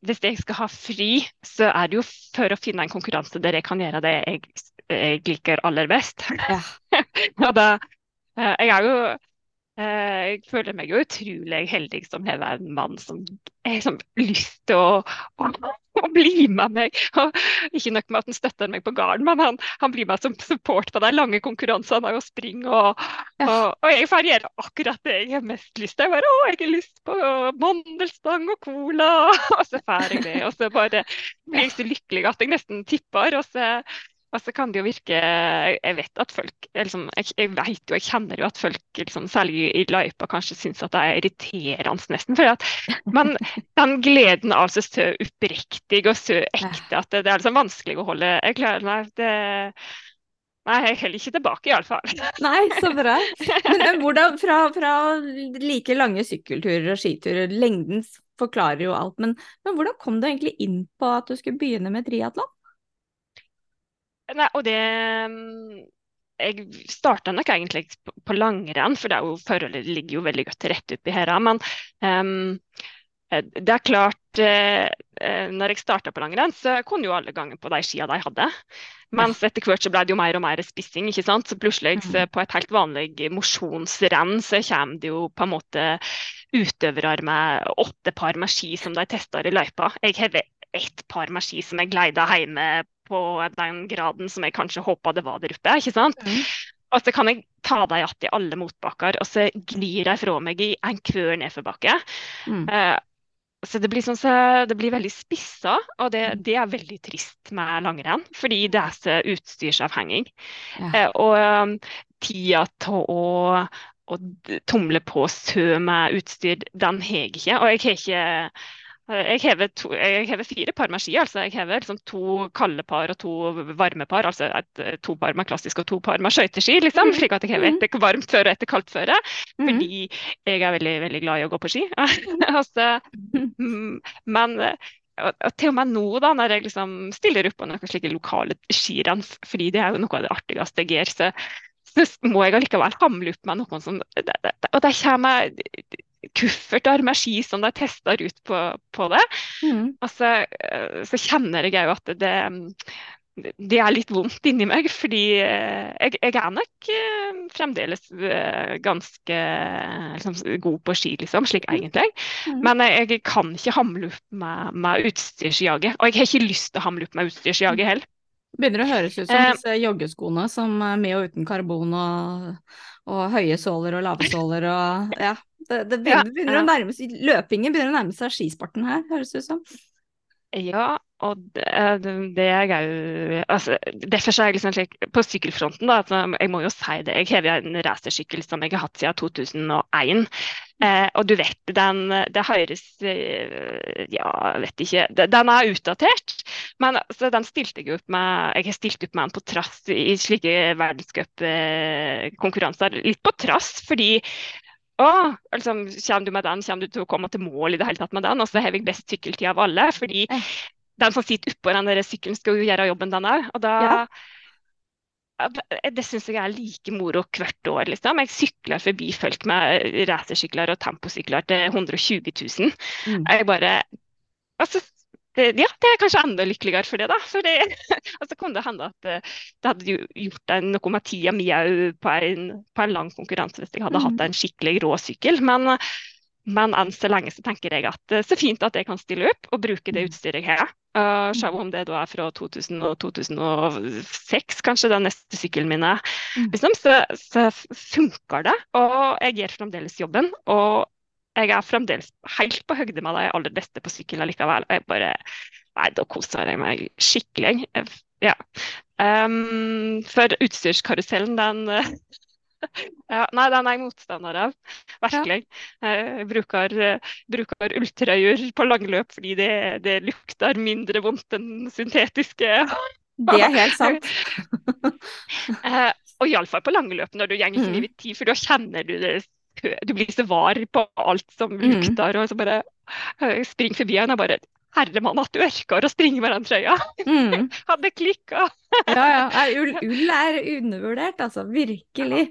Speaker 3: hvis jeg skal ha fri, så er det jo for å finne en konkurranse der jeg kan gjøre det jeg, jeg liker aller best. Ja. da, eh, jeg er jo eh, jeg føler meg jo utrolig heldig som har en mann som har lyst til å, å, å, bli med meg. Og ikke nok med at han støtter meg på gården, men han, han blir med som support på de lange konkurransene og springer. Og, ja. og, og, jeg får gjøre akkurat det jeg har mest lyst til. Jeg bare, å, jeg har lyst på mandelstang og cola, og så får jeg det. Og så bare blir jeg så lykkelig at jeg nesten tipper. og så og så kan det jo virke Jeg vet at folk liksom, jeg, jeg, vet jo, jeg kjenner jo at folk, liksom, særlig i løypa, kanskje syns at det er irriterende nesten. For at, men den gleden altså så oppriktig og så ekte at det, det er liksom vanskelig å holde Jeg klarer nei, det Nei, jeg heller ikke tilbake, iallfall.
Speaker 2: Nei, så bra. Men hvordan, fra, fra, like lange sykkelturer og skiturer, lengden forklarer jo alt, men, men hvordan kom du egentlig inn på at du skulle begynne med triatlon?
Speaker 3: Nei, og det mm, Jeg starta nok egentlig på langrenn, for det, jo, forholdet ligger jo veldig godt til rett oppi her. Men um, det er klart uh, Når jeg starta på langrenn, så kunne jo alle ganger på de skia de hadde. Mens etter hvert så ble det jo mer og mer spissing. ikke sant? Så plutselig så mm. på et helt vanlig mosjonsrenn så kommer det jo på en måte utøvere med åtte par med ski som de tester i løypa. Jeg har ett par med ski som jeg gleida hjemme på den graden som jeg kanskje håpa det var der oppe. ikke sant? Mm. Og så kan jeg ta dem igjen i alle motbakker, og så glir de fra meg i enhver nedforbakke. Mm. Uh, så det blir, sånn, så det blir veldig spissa, og det, det, er veldig trist med langrenn. Fordi det er så utstyrsavhengig. Ja. Uh, og um, tida til å, å tumle på sø med utstyr, den har jeg ikke. Og jeg har ikke jeg hever, to, jeg hever, fire par med ski. altså Jeg hever liksom to kalde par og to varme par. Altså et, to par med klassisk og to par med skøyteski. Liksom, slik at jeg hever mm. etter varmt føre og etter kaldt føre. Mm. Fordi jeg er veldig veldig glad i å gå på ski. altså, men og, til og med nå, da, når jeg liksom stiller opp på noen slike lokale skirenn, fordi det er jo noe av det artigste jeg gjør, så, så må jeg allikevel hamle opp med noen som Og der kommer kufferter med ski som de tester ut på, på det. Mm. Og så, eh, så, kjenner jeg òg at det, det er litt vondt inni meg, fordi eh, jeg, jeg er nok eh, fremdeles ganske liksom, god på ski, liksom, slik mm. egentlig. Mm. Men jeg, jeg, kan ikke hamle opp med, med utstyrsjaget. Og jeg har ikke lyst til å hamle opp med utstyrsjaget mm. heller.
Speaker 2: Begynner å høres ut som disse joggeskoene som er med og uten karbon og, og høye såler og lave såler og ja. Det, det begynner, begynner å nærme seg Løpingen begynner å nærme seg skisporten her, høres det ut som.
Speaker 3: Ja, og det, det er jo altså, Derfor er jeg liksom slik på sykkelfronten, da, altså, jeg må jo si det. Jeg har en racersykkel som jeg har hatt siden 2001. Eh, og du vet, den Det høres eh, Ja, vet ikke. Den er utdatert. Men altså, den stilte jeg opp med Jeg har stilt opp med den på trass i slike verdenscupkonkurranser. Litt på trass, fordi å, liksom, kommer du med den, kommer du til å komme til mål i det hele tatt med den? Og så har jeg best sykkeltid av alle. fordi eh. den som sitter oppå den der sykkelen, skal jo gjøre jobben, den òg. Og da ja. Det syns jeg er like moro hvert år. liksom. Jeg sykler forbi folk med racersykler og temposykler til 120 000. Mm. Jeg bare altså, ja, det er kanskje enda lykkeligere for det, da. For det, altså, kan det hende at eh, det hadde gjort noe med tida mi på, på, en lang konkurranse hvis jeg hadde mm. hatt en skikkelig rå sykkel. Men, men enn så lenge så tenker jeg at eh, så fint at jeg kan stille opp og bruke det mm. utstyret jeg har. Uh, se om det da er fra 2000 og 2006, kanskje, den neste sykkelen min er. Mm. Liksom, så, så funker det. Og jeg gjør fremdeles jobben. og jeg er fremdeles helt på høyde med de aller beste på sykkel likevel. Jeg bare Nei, da koser jeg meg skikkelig. Ja. Um, for utstyrskarusellen, den ja, Nei, den er jeg motstander av. Virkelig. Jeg bruker, bruker ulltrøyer på langløp fordi det, det lukter mindre vondt enn syntetiske.
Speaker 2: Det er helt sant.
Speaker 3: uh, og iallfall på langløp når du går i livet tid, for da kjenner du det du blir så var på alt som mm. lukter, og så bare uh, springer forbi henne og bare Herremann, at du orker å springe med den trøya! Mm. Hadde klikka!
Speaker 2: ja, ja. Ull, ull, er undervurdert, altså. Virkelig.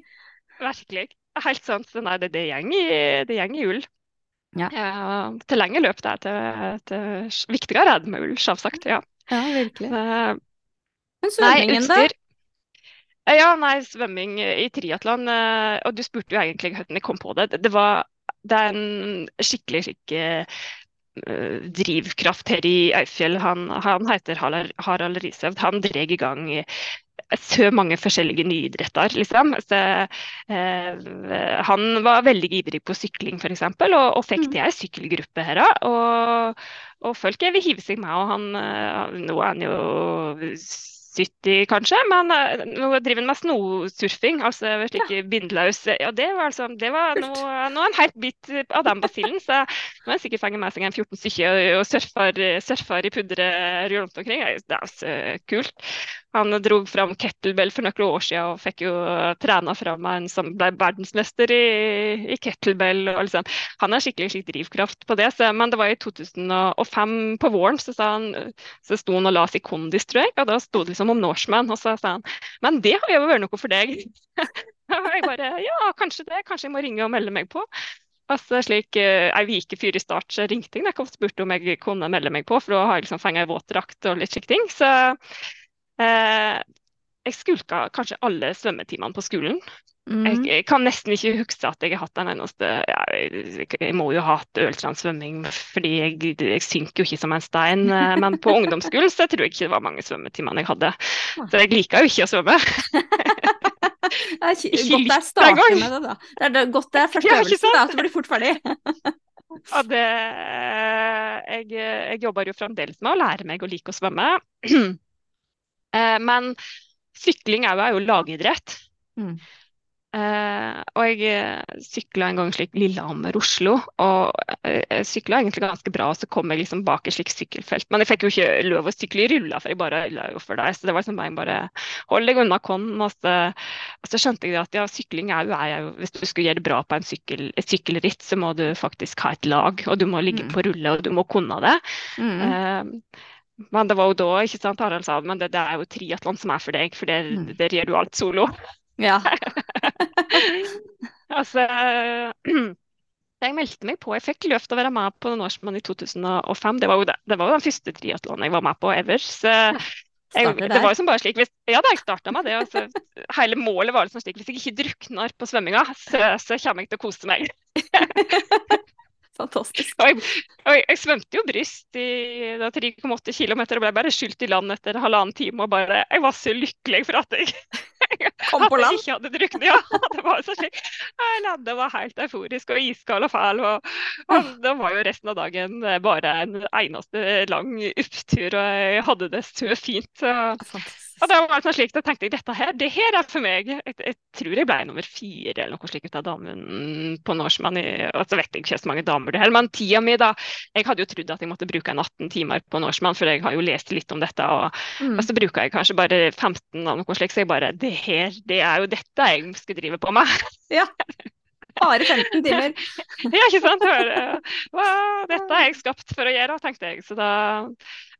Speaker 3: Ja, virkelig. Helt sant. Så nei, det, det gjeng i ull. Ja. Ja, til lenge løp det til, til viktigere er det med ull, selvsagt. Ja,
Speaker 2: ja virkelig. Så, Men svømmingen, da?
Speaker 3: Ja, nei, svømming i triatlon. Eh, og du spurte jo egentlig hvordan jeg kom på det. Det, var, det er en skikkelig, skikkelig uh, drivkraft her i Øyfjell. Han, han heter Harald Risøvd. Han drar i gang så mange forskjellige nyidretter, liksom. Så, eh, han var veldig ivrig på sykling, f.eks., og, og fikk mm. til ei sykkelgruppe her. Og, og folk vil hive seg med, og han, nå er han jo 70 kanskje, men uh, nå driver han med snosurfing, altså slik ja. bindløs. Og det var, altså, det var nå, noe en helt bit av den basillen, så nå har jeg sikkert fått med seg en 14 stykker og, og surfer, surfer i pudderet rundt omkring. Det er altså kult. Han dro fram kettlebell for noen år siden og fikk jo trena fram en som ble verdensmester i, i kettlebell. Liksom. Han har skikkelig, skikkelig drivkraft på det. Så, men det var i 2005 på våren så, han, så sto han og la seg i kondis, tror jeg. Og da sto det liksom om Norseman. Og så sa han men det har jo vært noe for deg. og jeg bare ja, kanskje det. Kanskje jeg må ringe og melde meg på. Altså slik uh, Ei uke før i start så ringte jeg og spurte om jeg kunne melde meg på, for da har jeg liksom fengt ei våtdrakt og litt slike ting. Så Eh, jeg skulka kanskje alle svømmetimene på skolen. Mm. Jeg, jeg, kan nesten ikke huske at jeg har hatt den eneste ja, jeg, jeg, må jo ha hatt øltransvømming fordi jeg, jeg, synker jo ikke som en stein. Eh, men på ungdomsskolen så tror jeg ikke det var mange svømmetimer jeg hadde. Så jeg liker jo ikke å svømme.
Speaker 2: det er ikke godt det er starten med det, da. Det er godt det er første øvelse, da, så blir fort ferdig.
Speaker 3: ja, det, jeg, jeg jobber jo fremdeles med å lære meg å like å svømme. Eh, men sykling er jo, er jo lagidrett. Mm. Eh, og jeg uh, sykla en gang slik Lillehammer-Oslo, og uh, jeg sykla egentlig ganske bra. Og så kom jeg liksom bak et slikt sykkelfelt. Men jeg fikk jo ikke lov å sykle i rulla, for jeg bare ødela jo for deg. Så det var liksom jeg bare hold deg unna kon. Og så, og så skjønte jeg at ja, sykling er jo, er jo Hvis du skulle gjøre det bra på en sykkel, et sykkelritt, så må du faktisk ha et lag. Og du må ligge mm. på rulle, og du må kunne det. Mm. Men det var jo da ikke sant, Harald sa men det, det er jo triatlon som er for deg, for der, mm. der gjør du alt solo.
Speaker 2: Ja.
Speaker 3: altså Jeg meldte meg på. Jeg fikk løft å være med på Norseman i 2005. Det var jo, det, det var jo den første triatlonen jeg var med på ever. Så jeg, det var jo som bare slik, hvis, Ja, da jeg starta med det. Altså, hele målet var liksom slik hvis jeg ikke drukner på svømminga, så, så kommer jeg til å kose meg.
Speaker 2: Fantastisk.
Speaker 3: Og jeg, og jeg, jeg, svømte jo bryst i 3,8 km og ble bare skylt i land etter halvannen time. og bare, Jeg var så lykkelig for at jeg,
Speaker 2: Kom på land.
Speaker 3: jeg ikke hadde druknet. Ja, det var så slik. Landet var helt euforisk og iskald og fæl. Og, og det var jo resten av dagen bare en eneste lang opptur, og jeg hadde det så fint. Så. Fantastisk. Og det var sånn slik, Da tenkte jeg dette her, det her er for meg. Jeg, jeg tror jeg ble nummer fire eller noe slikt av damen på Norseman. Og så vet jeg ikke så mange damer det heller, men tida mi da Jeg hadde jo trodd at jeg måtte bruke en 18 timer på Norseman, for jeg har jo lest litt om dette. Og, mm. og så bruker jeg kanskje bare 15 av noe slikt, så jeg bare Det her, det er jo dette jeg skal drive på med.
Speaker 2: Ja. Bare 15 timer.
Speaker 3: ja, ikke sant. Hva, dette har jeg skapt for å gjøre, tenkte jeg. Så da,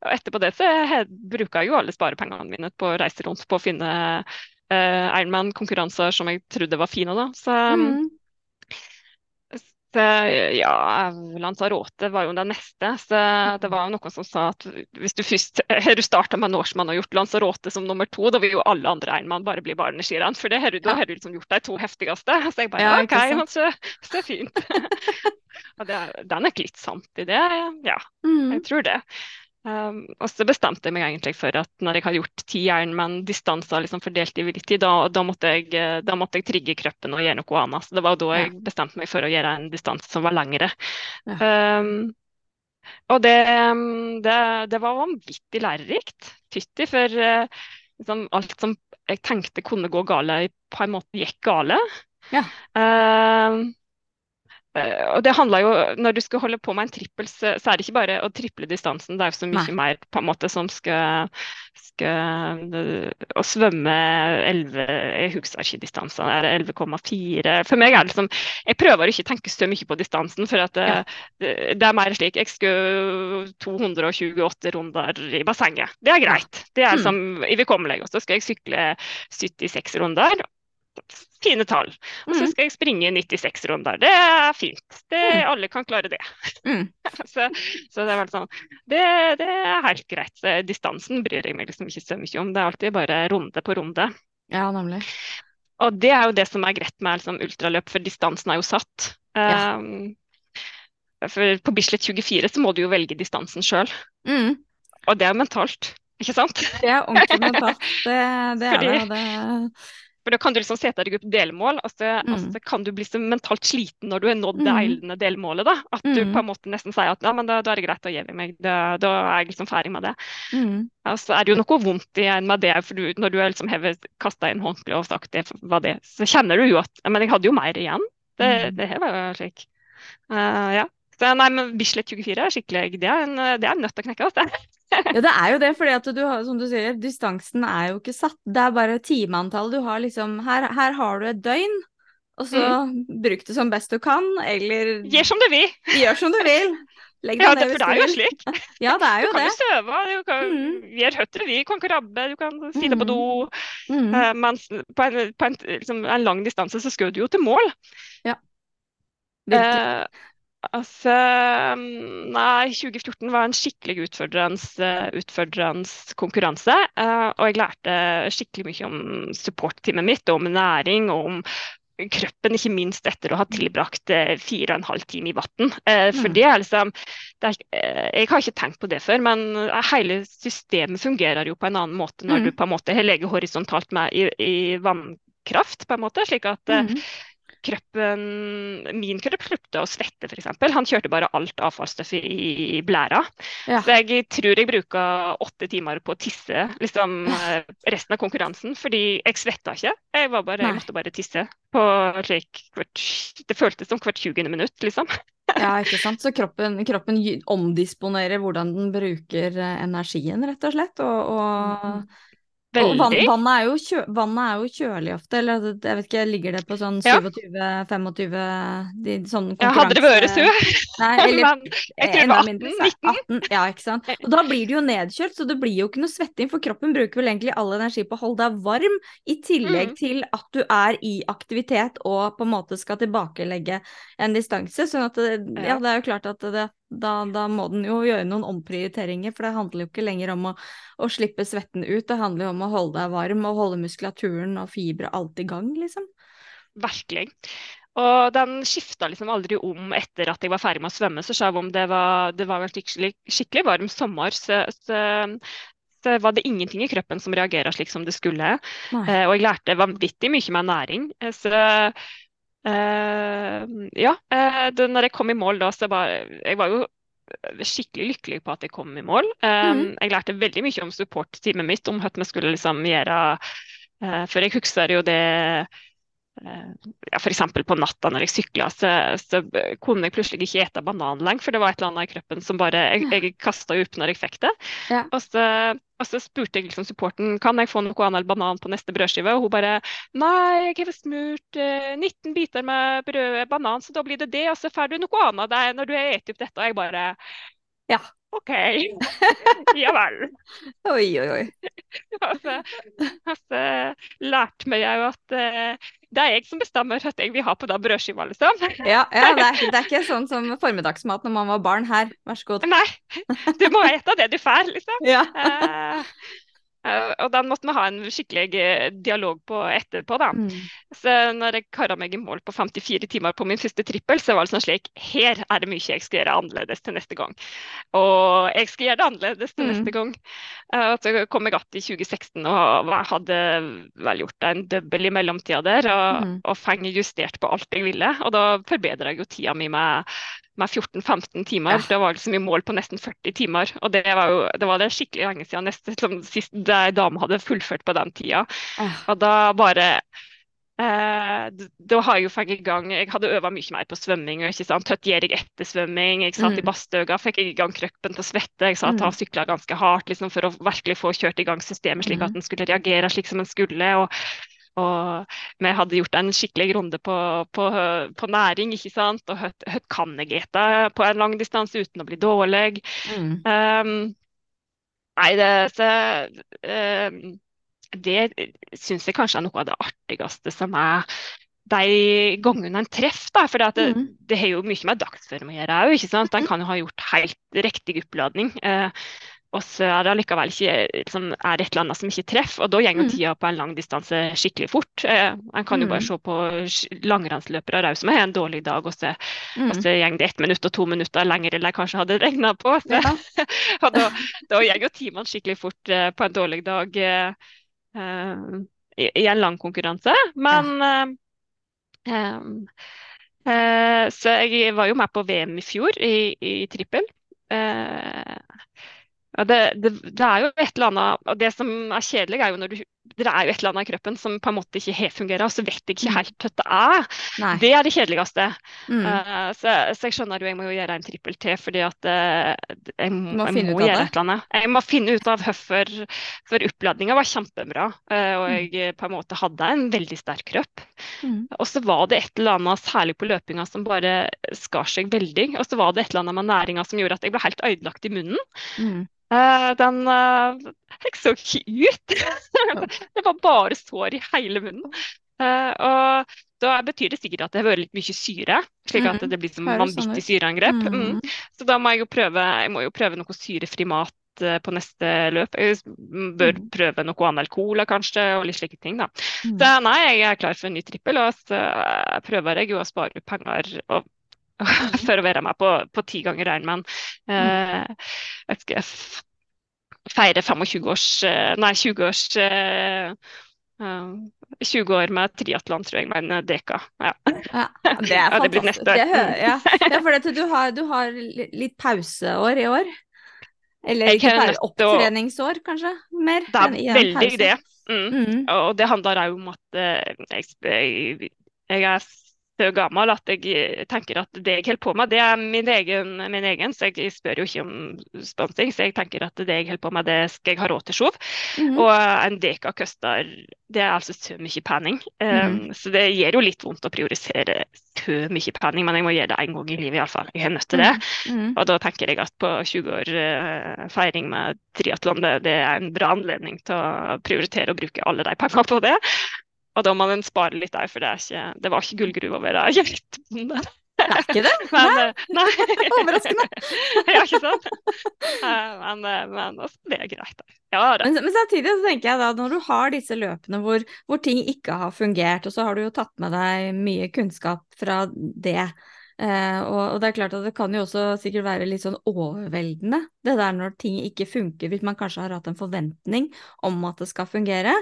Speaker 3: og etterpå det så bruker jeg jo alle sparepengene mine på å reise rundt på å finne uh, Ironman-konkurranser som jeg trodde var fine. da. Så, mm. Så, ja, Lanzarote var jo den neste. Så det var jo noen som sa at hvis du først har starta med Norseman og gjort Lanzarote som nummer to, da vil jo alle andre Ironman bare bli barneskirenn. For det har du, du liksom gjort de to heftigste. Så jeg bare ja, OK, men så, så fint. og det, den er nok litt sant i det. Ja, mm. jeg tror det. Um, og så bestemte jeg meg egentlig for at når jeg hadde gjort ti Ironman-distanser liksom fordelt i litt tid, da, da, måtte jeg, da, måtte jeg, trigge kroppen og gjøre noe annet. Så det var da jeg bestemte meg for å gjøre en distanse som var lengre. Ja. Um, og det, um, det, det, var vanvittig lærerikt. Fytti for uh, liksom, alt som jeg tenkte kunne gå gale, på en måte gikk gale. Ja. Eh, og det handler jo, Når du skal holde på med en trippel, så, er det ikke bare å triple distansen. Det er jo så mye Nei. mer på en måte som skal, skal Å svømme 11 Jeg husker ikke distansen. Er det 11,4? For meg er det liksom Jeg prøver ikke å tenke så mye på distansen, for at ja. det, det er mer slik Jeg skal 228 runder i bassenget. Det er greit. Det er mm. i overkommelig. Og så skal jeg sykle 76 runder fine tall. Og så mm. skal jeg springe 96 runder. Det er fint. Det, mm. alle kan klare det. Mm. så, så, det er vel sånn det, det, er helt greit. Distansen bryr jeg meg liksom ikke så mye om. Det er alltid bare runde på runde.
Speaker 2: Ja, nemlig.
Speaker 3: Og det er jo det som er greit med liksom, ultraløp, for distansen er jo satt. Ja. Um, for på Bislett 24 så må du jo velge distansen sjøl. Mm. Og det er mentalt, ikke sant?
Speaker 2: Det er ordentlig mentalt. Det, det er det. det
Speaker 3: for da kan du liksom sette deg opp delmål, og så, mm. og så, kan du bli så mentalt sliten når du har nådd det mm. eilende delmålet. da, At du mm. på en måte nesten sier at men da, da er det greit å gi meg, da, da, er jeg liksom ferdig med det. Mm. Og så er det jo noe vondt igjen med det, for du, når du liksom har kasta inn håndkleet og sagt det var det, så kjenner du jo at Men jeg hadde jo mer igjen. Det, mm. det her var jo slik. Uh, ja. Så nei, men Bislett 24 er skikkelig Det er en, det er en nøtt å knekke. Altså.
Speaker 2: ja, det er jo det, fordi at du har, som du sier, distansen er jo ikke satt. Det er bare timeantall. Du har liksom her, her, har du et døgn, og så mm. bruk det som best du kan, eller
Speaker 3: Gjør som du vil.
Speaker 2: Gjør som du vil.
Speaker 3: Legg deg ja, ned for det er jo slik.
Speaker 2: Ja, det er jo
Speaker 3: du kan
Speaker 2: det.
Speaker 3: jo søve, du kan mm. gjøre høtter, vi kan krabbe, du kan sitte mm. på do. Mm. Uh, mens på, en, på en, liksom, en, lang distanse så skal du jo til mål. Ja. Uh, Altså Nei, 2014 var en skikkelig utfordrende, konkurranse. Uh, og jeg lærte skikkelig mye om supportteamet mitt, og om næring og om kroppen, ikke minst etter å ha tilbrakt uh, fire og en halv time i vann. Uh, for mm. det er liksom det er, Jeg har ikke tenkt på det før, men hele systemet fungerer jo på en annen måte når mm. du på en måte har ligget horisontalt med i, i vannkraft, på en måte. slik at mm kroppen, min kropp sluttet å svette, f.eks. Han kjørte bare alt avfallsstoffet i, blæra.
Speaker 2: Ja.
Speaker 3: Så jeg tror jeg bruka åtte timer på å tisse liksom, eh, resten av konkurransen, fordi jeg svetta ikke. Jeg, var bare, jeg måtte bare tisse. På, like, hvert, det føltes som hvert 20. minutt, liksom.
Speaker 2: Ja, ikke sant. Så kroppen, kroppen omdisponerer hvordan den bruker eh, energien, rett og slett. Og, og, og vann, vannet, er kjø, vannet er jo kjølig ofte, eller altså, jeg vet ikke, ligger det på sånn 27-25 de, sånn
Speaker 3: Ja, hadde det vært så,
Speaker 2: Nei, eller
Speaker 3: men jeg tror det var
Speaker 2: mindre,
Speaker 3: 18,
Speaker 2: så er 18, ja, ikke sant. Og da blir det jo nedkjølt, så det blir jo ikke noe svetting, for kroppen bruker vel egentlig all energi på å holde deg varm, i tillegg
Speaker 3: Mm.
Speaker 2: til at du er i aktivitet og på en måte skal tilbakelegge en distanse. Sånn at det, ja,
Speaker 3: Ja.
Speaker 2: det er jo klart at det, da, da må den jo gjøre noen omprioriteringer, for det handler jo ikke lenger om å, å slippe svetten ut, det handler jo om å holde deg varm og holde muskulaturen og fibre alt i gang, liksom.
Speaker 3: Virkelig. Og den skifta liksom aldri om etter at jeg var ferdig med å svømme. Så selv om det var, det var skikkelig, skikkelig varm sommer, så, så, så var det ingenting i kroppen som reagerte slik som det skulle. Eh, og jeg lærte vanvittig mye med næring. Eh, Så eh, ja, uh, det, når jeg kom i mål da, så var jeg var jo skikkelig lykkelig på at jeg kom i mål. Eh,
Speaker 2: Mhm.
Speaker 3: Jeg lærte veldig mye om supportteamet mitt, om hva vi skulle liksom gjøre. Uh, for jeg husker jo det eh, ja, F.eks. på natta når jeg sykla, så, så kunne jeg plutselig ikke ete banan lenger, for det var et eller annet i kroppen som bare Jeg, jeg kasta opp når jeg fikk det.
Speaker 2: Ja.
Speaker 3: Og, så, og så spurte jeg liksom supporten kan jeg få noe annet banan på neste brødskive, og hun bare Nei, jeg har smurt eh, 19 biter med brød, banan, så da blir det det, og så får du noe annet der når du har spist opp dette. Og jeg bare
Speaker 2: Ja.
Speaker 3: OK. ja vel.
Speaker 2: Oi, oi, oi.
Speaker 3: Og så, lærte vi jo at eh, det er jeg som bestemmer hva jeg vil ha på den brødskiva, liksom.
Speaker 2: Ja, ja det, er, det er ikke sånn som formiddagsmat når man var barn her. Vær så god.
Speaker 3: Nei, du må ete det du får, liksom.
Speaker 2: Ja.
Speaker 3: Eh, og den måtte vi ha en skikkelig eh, dialog på etterpå, da.
Speaker 2: Mm.
Speaker 3: Så når jeg kara meg i mål på 54 timer på min første trippel, så var det sånn slik Her er det mye jeg skal gjøre annerledes til neste gang. Og jeg skal gjøre det annerledes til
Speaker 2: Mm.
Speaker 3: neste gang. Eh, Og så kom jeg att i 2016 og hadde vel gjort en double i mellomtida der, og,
Speaker 2: Mm.
Speaker 3: og feng justert på alt jeg ville. Og da forbedra jeg jo tida mi med, med 14-15 timer. Det var liksom i mål på nesten 40 timer. Og det var jo det, var det skikkelig lenge siden neste, som sist dame hadde fullført på den tida.
Speaker 2: Ah,
Speaker 3: Og da bare eh, Da har jeg jo fått i gang Jeg hadde øvd mye mer på svømming. ikke sant, Tøtt gjør jeg etter svømming. ikke sant,
Speaker 2: Mm.
Speaker 3: I badstuga fikk jeg i gang kroppen til å svette. Jeg sa at jeg sykla ganske hardt liksom, for å virkelig få kjørt i gang systemet, slik at
Speaker 2: Mm.
Speaker 3: den skulle reagere slik som den skulle. og og vi hadde gjort en skikkelig runde på, på, på næring, ikke sant. Og hva kan jeg ete på en lang distanse uten å bli dårlig?
Speaker 2: mm.
Speaker 3: Um, nei, det, så, um, det syns jeg kanskje er noe av det artigste som er de gangene en treffer. da, For det,
Speaker 2: Mm.
Speaker 3: det har jo mye med dagsform å gjøre òg, ikke sant. En kan jo ha gjort helt riktig oppladning. Eh, og så er det allikevel ikke liksom, er et eller annet som ikke treffer, og da går
Speaker 2: Mm.
Speaker 3: tida på en lang distanse skikkelig fort. Eh, en kan jo bare
Speaker 2: Mm.
Speaker 3: se på langrennsløpere òg som har en dårlig dag, og så,
Speaker 2: Mm.
Speaker 3: og så går det ett minutt og to minutter lenger enn de kanskje hadde regna på. Så,
Speaker 2: Ja.
Speaker 3: og da, da går jo timene skikkelig fort eh, på en dårlig dag eh, eh, i, i en lang konkurranse. Men eh, eh, Så jeg var jo med på VM i fjor i, i trippel. Eh, det, det, det er jo et eller annet Og det som er kjedelig, er jo når du det er jo et eller annet i kroppen som på en måte ikke helt fungerer, og så vet jeg ikke helt hva det er.
Speaker 2: Nei.
Speaker 3: Det er det kjedeligste.
Speaker 2: Mm.
Speaker 3: Uh, så, så jeg skjønner jo jeg må jo gjøre en trippel til, fordi at uh, jeg,
Speaker 2: må
Speaker 3: jeg må gjøre et eller annet. Jeg må finne ut av hvorfor For oppladninga var kjempebra, uh, og
Speaker 2: Mm.
Speaker 3: jeg på en måte hadde en veldig sterk kropp.
Speaker 2: Mm.
Speaker 3: Og så var det et eller annet, særlig på løpinga, som bare skar seg veldig. Og så var det et eller annet med næringa som gjorde at jeg ble helt ødelagt i munnen.
Speaker 2: Mm.
Speaker 3: Uh, den uh, Jeg så ikke ut. det var bare sår i hele munnen. Uh, og da betyr det sikkert at det har vært litt mye syre, slik at
Speaker 2: Mm,
Speaker 3: det blir som
Speaker 2: sånn
Speaker 3: vanvittig syreangrep. Mm.
Speaker 2: Mm.
Speaker 3: Så da må jeg jo prøve, jeg må jo prøve noe syrefri mat eh, på neste løp. Jeg bør
Speaker 2: Mm.
Speaker 3: prøve noe annet cola kanskje, og litt slike ting. da.
Speaker 2: Mm.
Speaker 3: Så nei, jeg er klar for en ny trippel, og så eh, prøver jeg jo å spare penger og, for å være med på, på ti ganger Ironman. Uh, jeg f- feire 25-års, eh, nei 20-års eh, Uh, 20 år med triatlon, tror jeg, men en deka. Ja.
Speaker 2: ja det er
Speaker 3: ja, det
Speaker 2: fantastisk. Det hører, ja. ja, for det, du, har, du har litt pauseår i år? Eller ikke bare opptreningsår, kanskje? Mer?
Speaker 3: Det er veldig det. Mm. Mm. Og det handler òg om at jeg, jeg, jeg er så gammel at jeg eh, tenker at det jeg holder på med, det er min egen, min egen, så jeg spør jo ikke om sponsing. Så jeg tenker at det jeg holder på med, det skal jeg ha råd til sjøl. Mm -hmm. Og en deka koster det er altså så mye penning. Um, mm -hmm. Så det gjør jo litt vondt å priorisere så mye penning, men jeg må gjøre det én gang i livet iallfall. Jeg er nødt til det. Mm -hmm. Og da tenker jeg at på 20 år uh, feiring med triatlon, det, det, er en bra anledning til å prioritere å bruke alle de pengene på det. Og da må man spare litt der, for det, ikke, det var ikke gullgruve å være jektbonde.
Speaker 2: Det er ikke det?
Speaker 3: Men, nei. nei.
Speaker 2: Overraskende.
Speaker 3: ja, ikke sant? Eh, men, eh, men altså, det er greit. Ja, det.
Speaker 2: Men, men, samtidig så tenker jeg da, når du har disse løpene hvor, hvor, ting ikke har fungert, og så har du jo tatt med deg mye kunnskap fra det. Eh, og, og, det er klart at det kan jo også sikkert være litt sånn overveldende, det der når ting ikke funker, hvis man kanskje har hatt en forventning om at det skal fungere.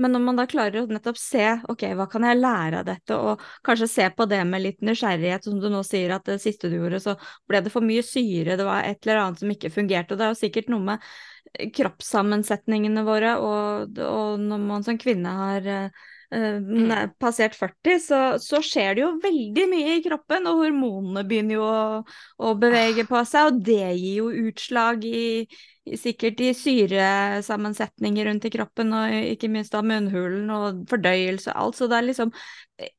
Speaker 2: Men når man da klarer å nettopp se ok, hva kan jeg lære av dette, og kanskje se på det med litt nysgjerrighet, som du nå sier at det siste du gjorde, så ble det for mye syre, det var et eller annet som ikke fungerte. Og det er jo sikkert noe med kroppssammensetningene våre, og, og når man som kvinne har Uh, passert 40, så, så, skjer det jo veldig mye i kroppen, og hormonene begynner jo å, å bevege på seg, og det gir jo utslag i, sikkert i syresammensetninger rundt i kroppen, og ikke minst av munnhulen og fordøyelse og alt. Så det er liksom eh,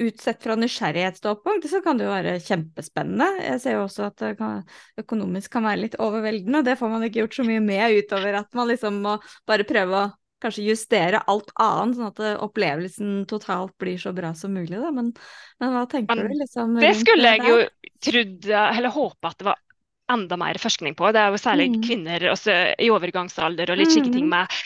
Speaker 2: Utsett fra nysgjerrighetsståpunkt så kan det jo være kjempespennende. Jeg ser jo også at det kan, økonomisk kan være litt overveldende. Det får man ikke gjort så mye med utover at man liksom må bare prøve å kanskje justere alt annet, sånn at opplevelsen totalt blir så bra som mulig. Da. Men, men hva tenker men, du liksom?
Speaker 3: Det skulle jeg jo trodd, eller håpe at det var enda mer forskning på. Det er jo særlig mm. kvinner i overgangsalder og litt slike ting mm. med,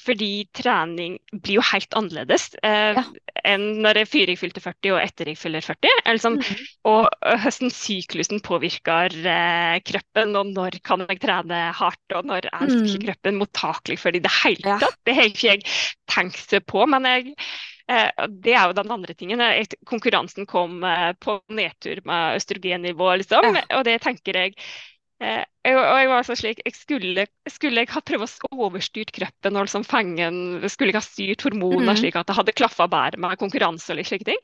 Speaker 3: fordi trening blir jo helt annerledes eh, ja. enn når jeg før jeg fylte 40 og etter jeg fyller 40. Liksom, mm. Og hvordan syklusen påvirker eh, kroppen, og når kan jeg trene hardt, og når er mm. kroppen mottakelig for det i det hele tatt. Ja. Det har ikke jeg tenkt på. men jeg Eh, det er jo den andre tingen. Konkurransen kom eh, på nedtur med østrogennivå, liksom. Ja. Og det tenker jeg Eh, og jeg var så slik, jeg skulle, skulle jeg ha prøvd å overstyrt kroppen og liksom fangen, skulle jeg ha styrt hormoner mm. slik at det hadde klaffa bedre med konkurranse og litt slike ting.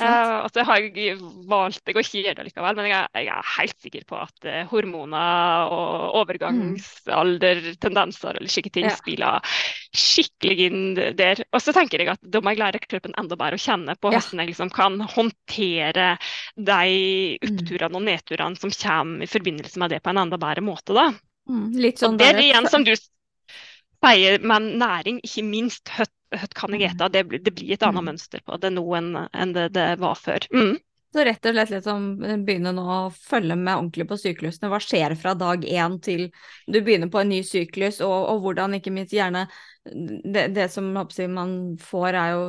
Speaker 3: Uh, og så har jeg valgt jeg å ikke gjøre det likevel, men jeg, jeg, er helt sikker på at uh, hormoner og overgangsalder, tendenser eller slike ting ja. spiller skikkelig inn der. Og så tenker jeg at da må jeg lære kroppen enda bedre å kjenne på hvordan ja. jeg liksom kan håndtere de mm. oppturene og nedturene som kommer i forbindelse med det på en enda bedre måte. da.
Speaker 2: Mm, litt sånn
Speaker 3: og det er det igjen som du sier med næring, ikke minst høtt kan jeg ete. Det, det, blir et annet mm. mønster på det nå enn, enn det det var før. Mm.
Speaker 2: Så rett og slett liksom begynne nå å følge med ordentlig på syklusene. Hva skjer fra dag én til du begynner på en ny syklus, og, og hvordan ikke minst gjerne det, det, som man får er jo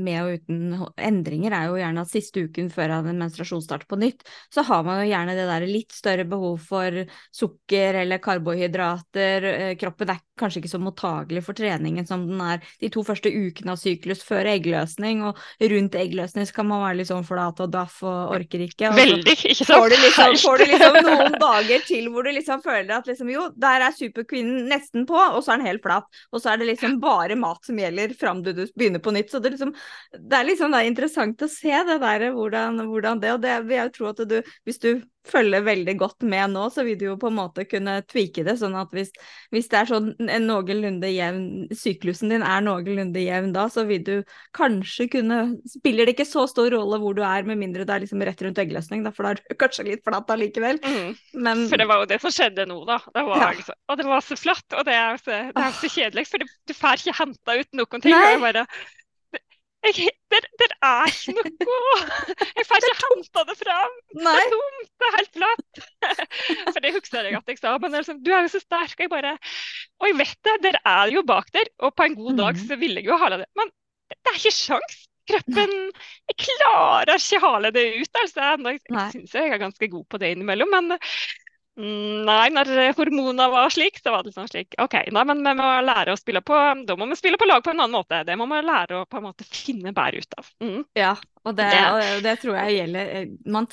Speaker 2: med og uten endringer, er jo gjerne at siste uken før en menstruasjon starter på nytt, så har man jo gjerne det der litt større behov for sukker eller karbohydrater. Eh, kroppen er kanskje ikke så mottagelig for treningen som den er de to første ukene av syklus før eggløsning, og rundt eggløsning så kan man være litt sånn flat og daff og orker ikke. Og
Speaker 3: Veldig, ikke sant?
Speaker 2: Får du, liksom, får du liksom noen dager til hvor du liksom føler at liksom jo, der er superkvinnen nesten på, og så er den helt flat. Og så er det liksom bare mat som gjelder fram til du begynner på nytt. Så det, liksom, det er liksom det er interessant å se det der, hvordan, hvordan det Og det vil jeg jo tro at du, hvis du følger veldig godt med nå, så vil du jo på en måte kunne tweake det. Sånn at hvis, hvis det er sånn en noenlunde jevn Syklusen din er noenlunde jevn da, så vil du kanskje kunne Spiller det ikke så stor rolle hvor du er, med mindre det er liksom rett rundt eggløsning, da, for da er du kanskje litt flat allikevel. Mm.
Speaker 3: Men For det var jo det som skjedde nå, da. Det var, ja. liksom, og det var så flatt, og det er så, det er så kjedelig, for du får ikke henta ut noen ting. Nei. Og bare jeg, det, der, er ikke noe Jeg får ikke henta det fram. Nei. Det er tomt, det er helt flatt. For det husker jeg at jeg sa. Men liksom, du er jo så sterk. Og jeg bare Og jeg vet det, der er jo bak der. Og på en god dag mm. så ville jeg jo hale det. Men det er ikke sjans. Kroppen Jeg klarer ikke hale det ut. altså. Jeg, jeg syns jeg er ganske god på det innimellom. Men nei, når hormonene var slik, så var det liksom slik OK, nei, men vi må lære å spille på Da må vi spille på lag på en annen måte. Det må vi lære å på en måte finne bedre ut av. Mm.
Speaker 2: Ja, og det, og det, tror jeg gjelder eh, man,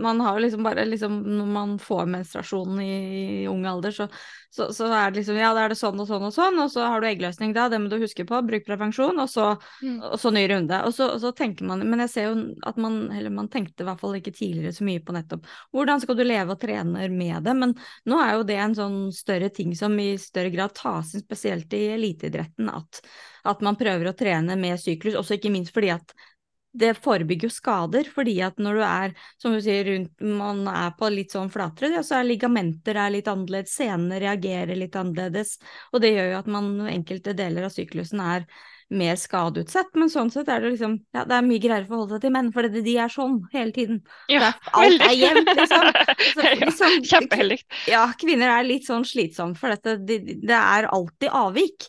Speaker 2: man, har jo liksom bare liksom Når man får menstruasjon i, i ung alder, så, så, så, er det liksom Ja, da er det sånn og sånn og sånn, og så har du eggløsning da, det må du huske på, bruk prevensjon, og så, mm. og så ny runde. Og så, og så, tenker man Men jeg ser jo at man Eller man tenkte i hvert fall ikke tidligere så mye på nettopp hvordan skal du leve og trene med det, men nå er jo det en sånn større ting som i større grad tas inn, spesielt i eliteidretten, at, at man prøver å trene med syklus, også ikke minst fordi at det forebygger jo skader, fordi at når du er, som du sier, rundt, man er på litt sånn flatere, ja, så er ligamenter er litt annerledes, senene reagerer litt annerledes, og det gjør jo at man enkelte deler av syklusen er mer skadeutsatt, men sånn sett er det liksom Ja, det er mye greiere å forholde seg til menn, for de er sånn hele tiden.
Speaker 3: Ja,
Speaker 2: er, alt er jevnt, liksom. Så,
Speaker 3: liksom.
Speaker 2: Ja, kvinner er litt sånn slitsomme, for dette, det, det er alltid avvik.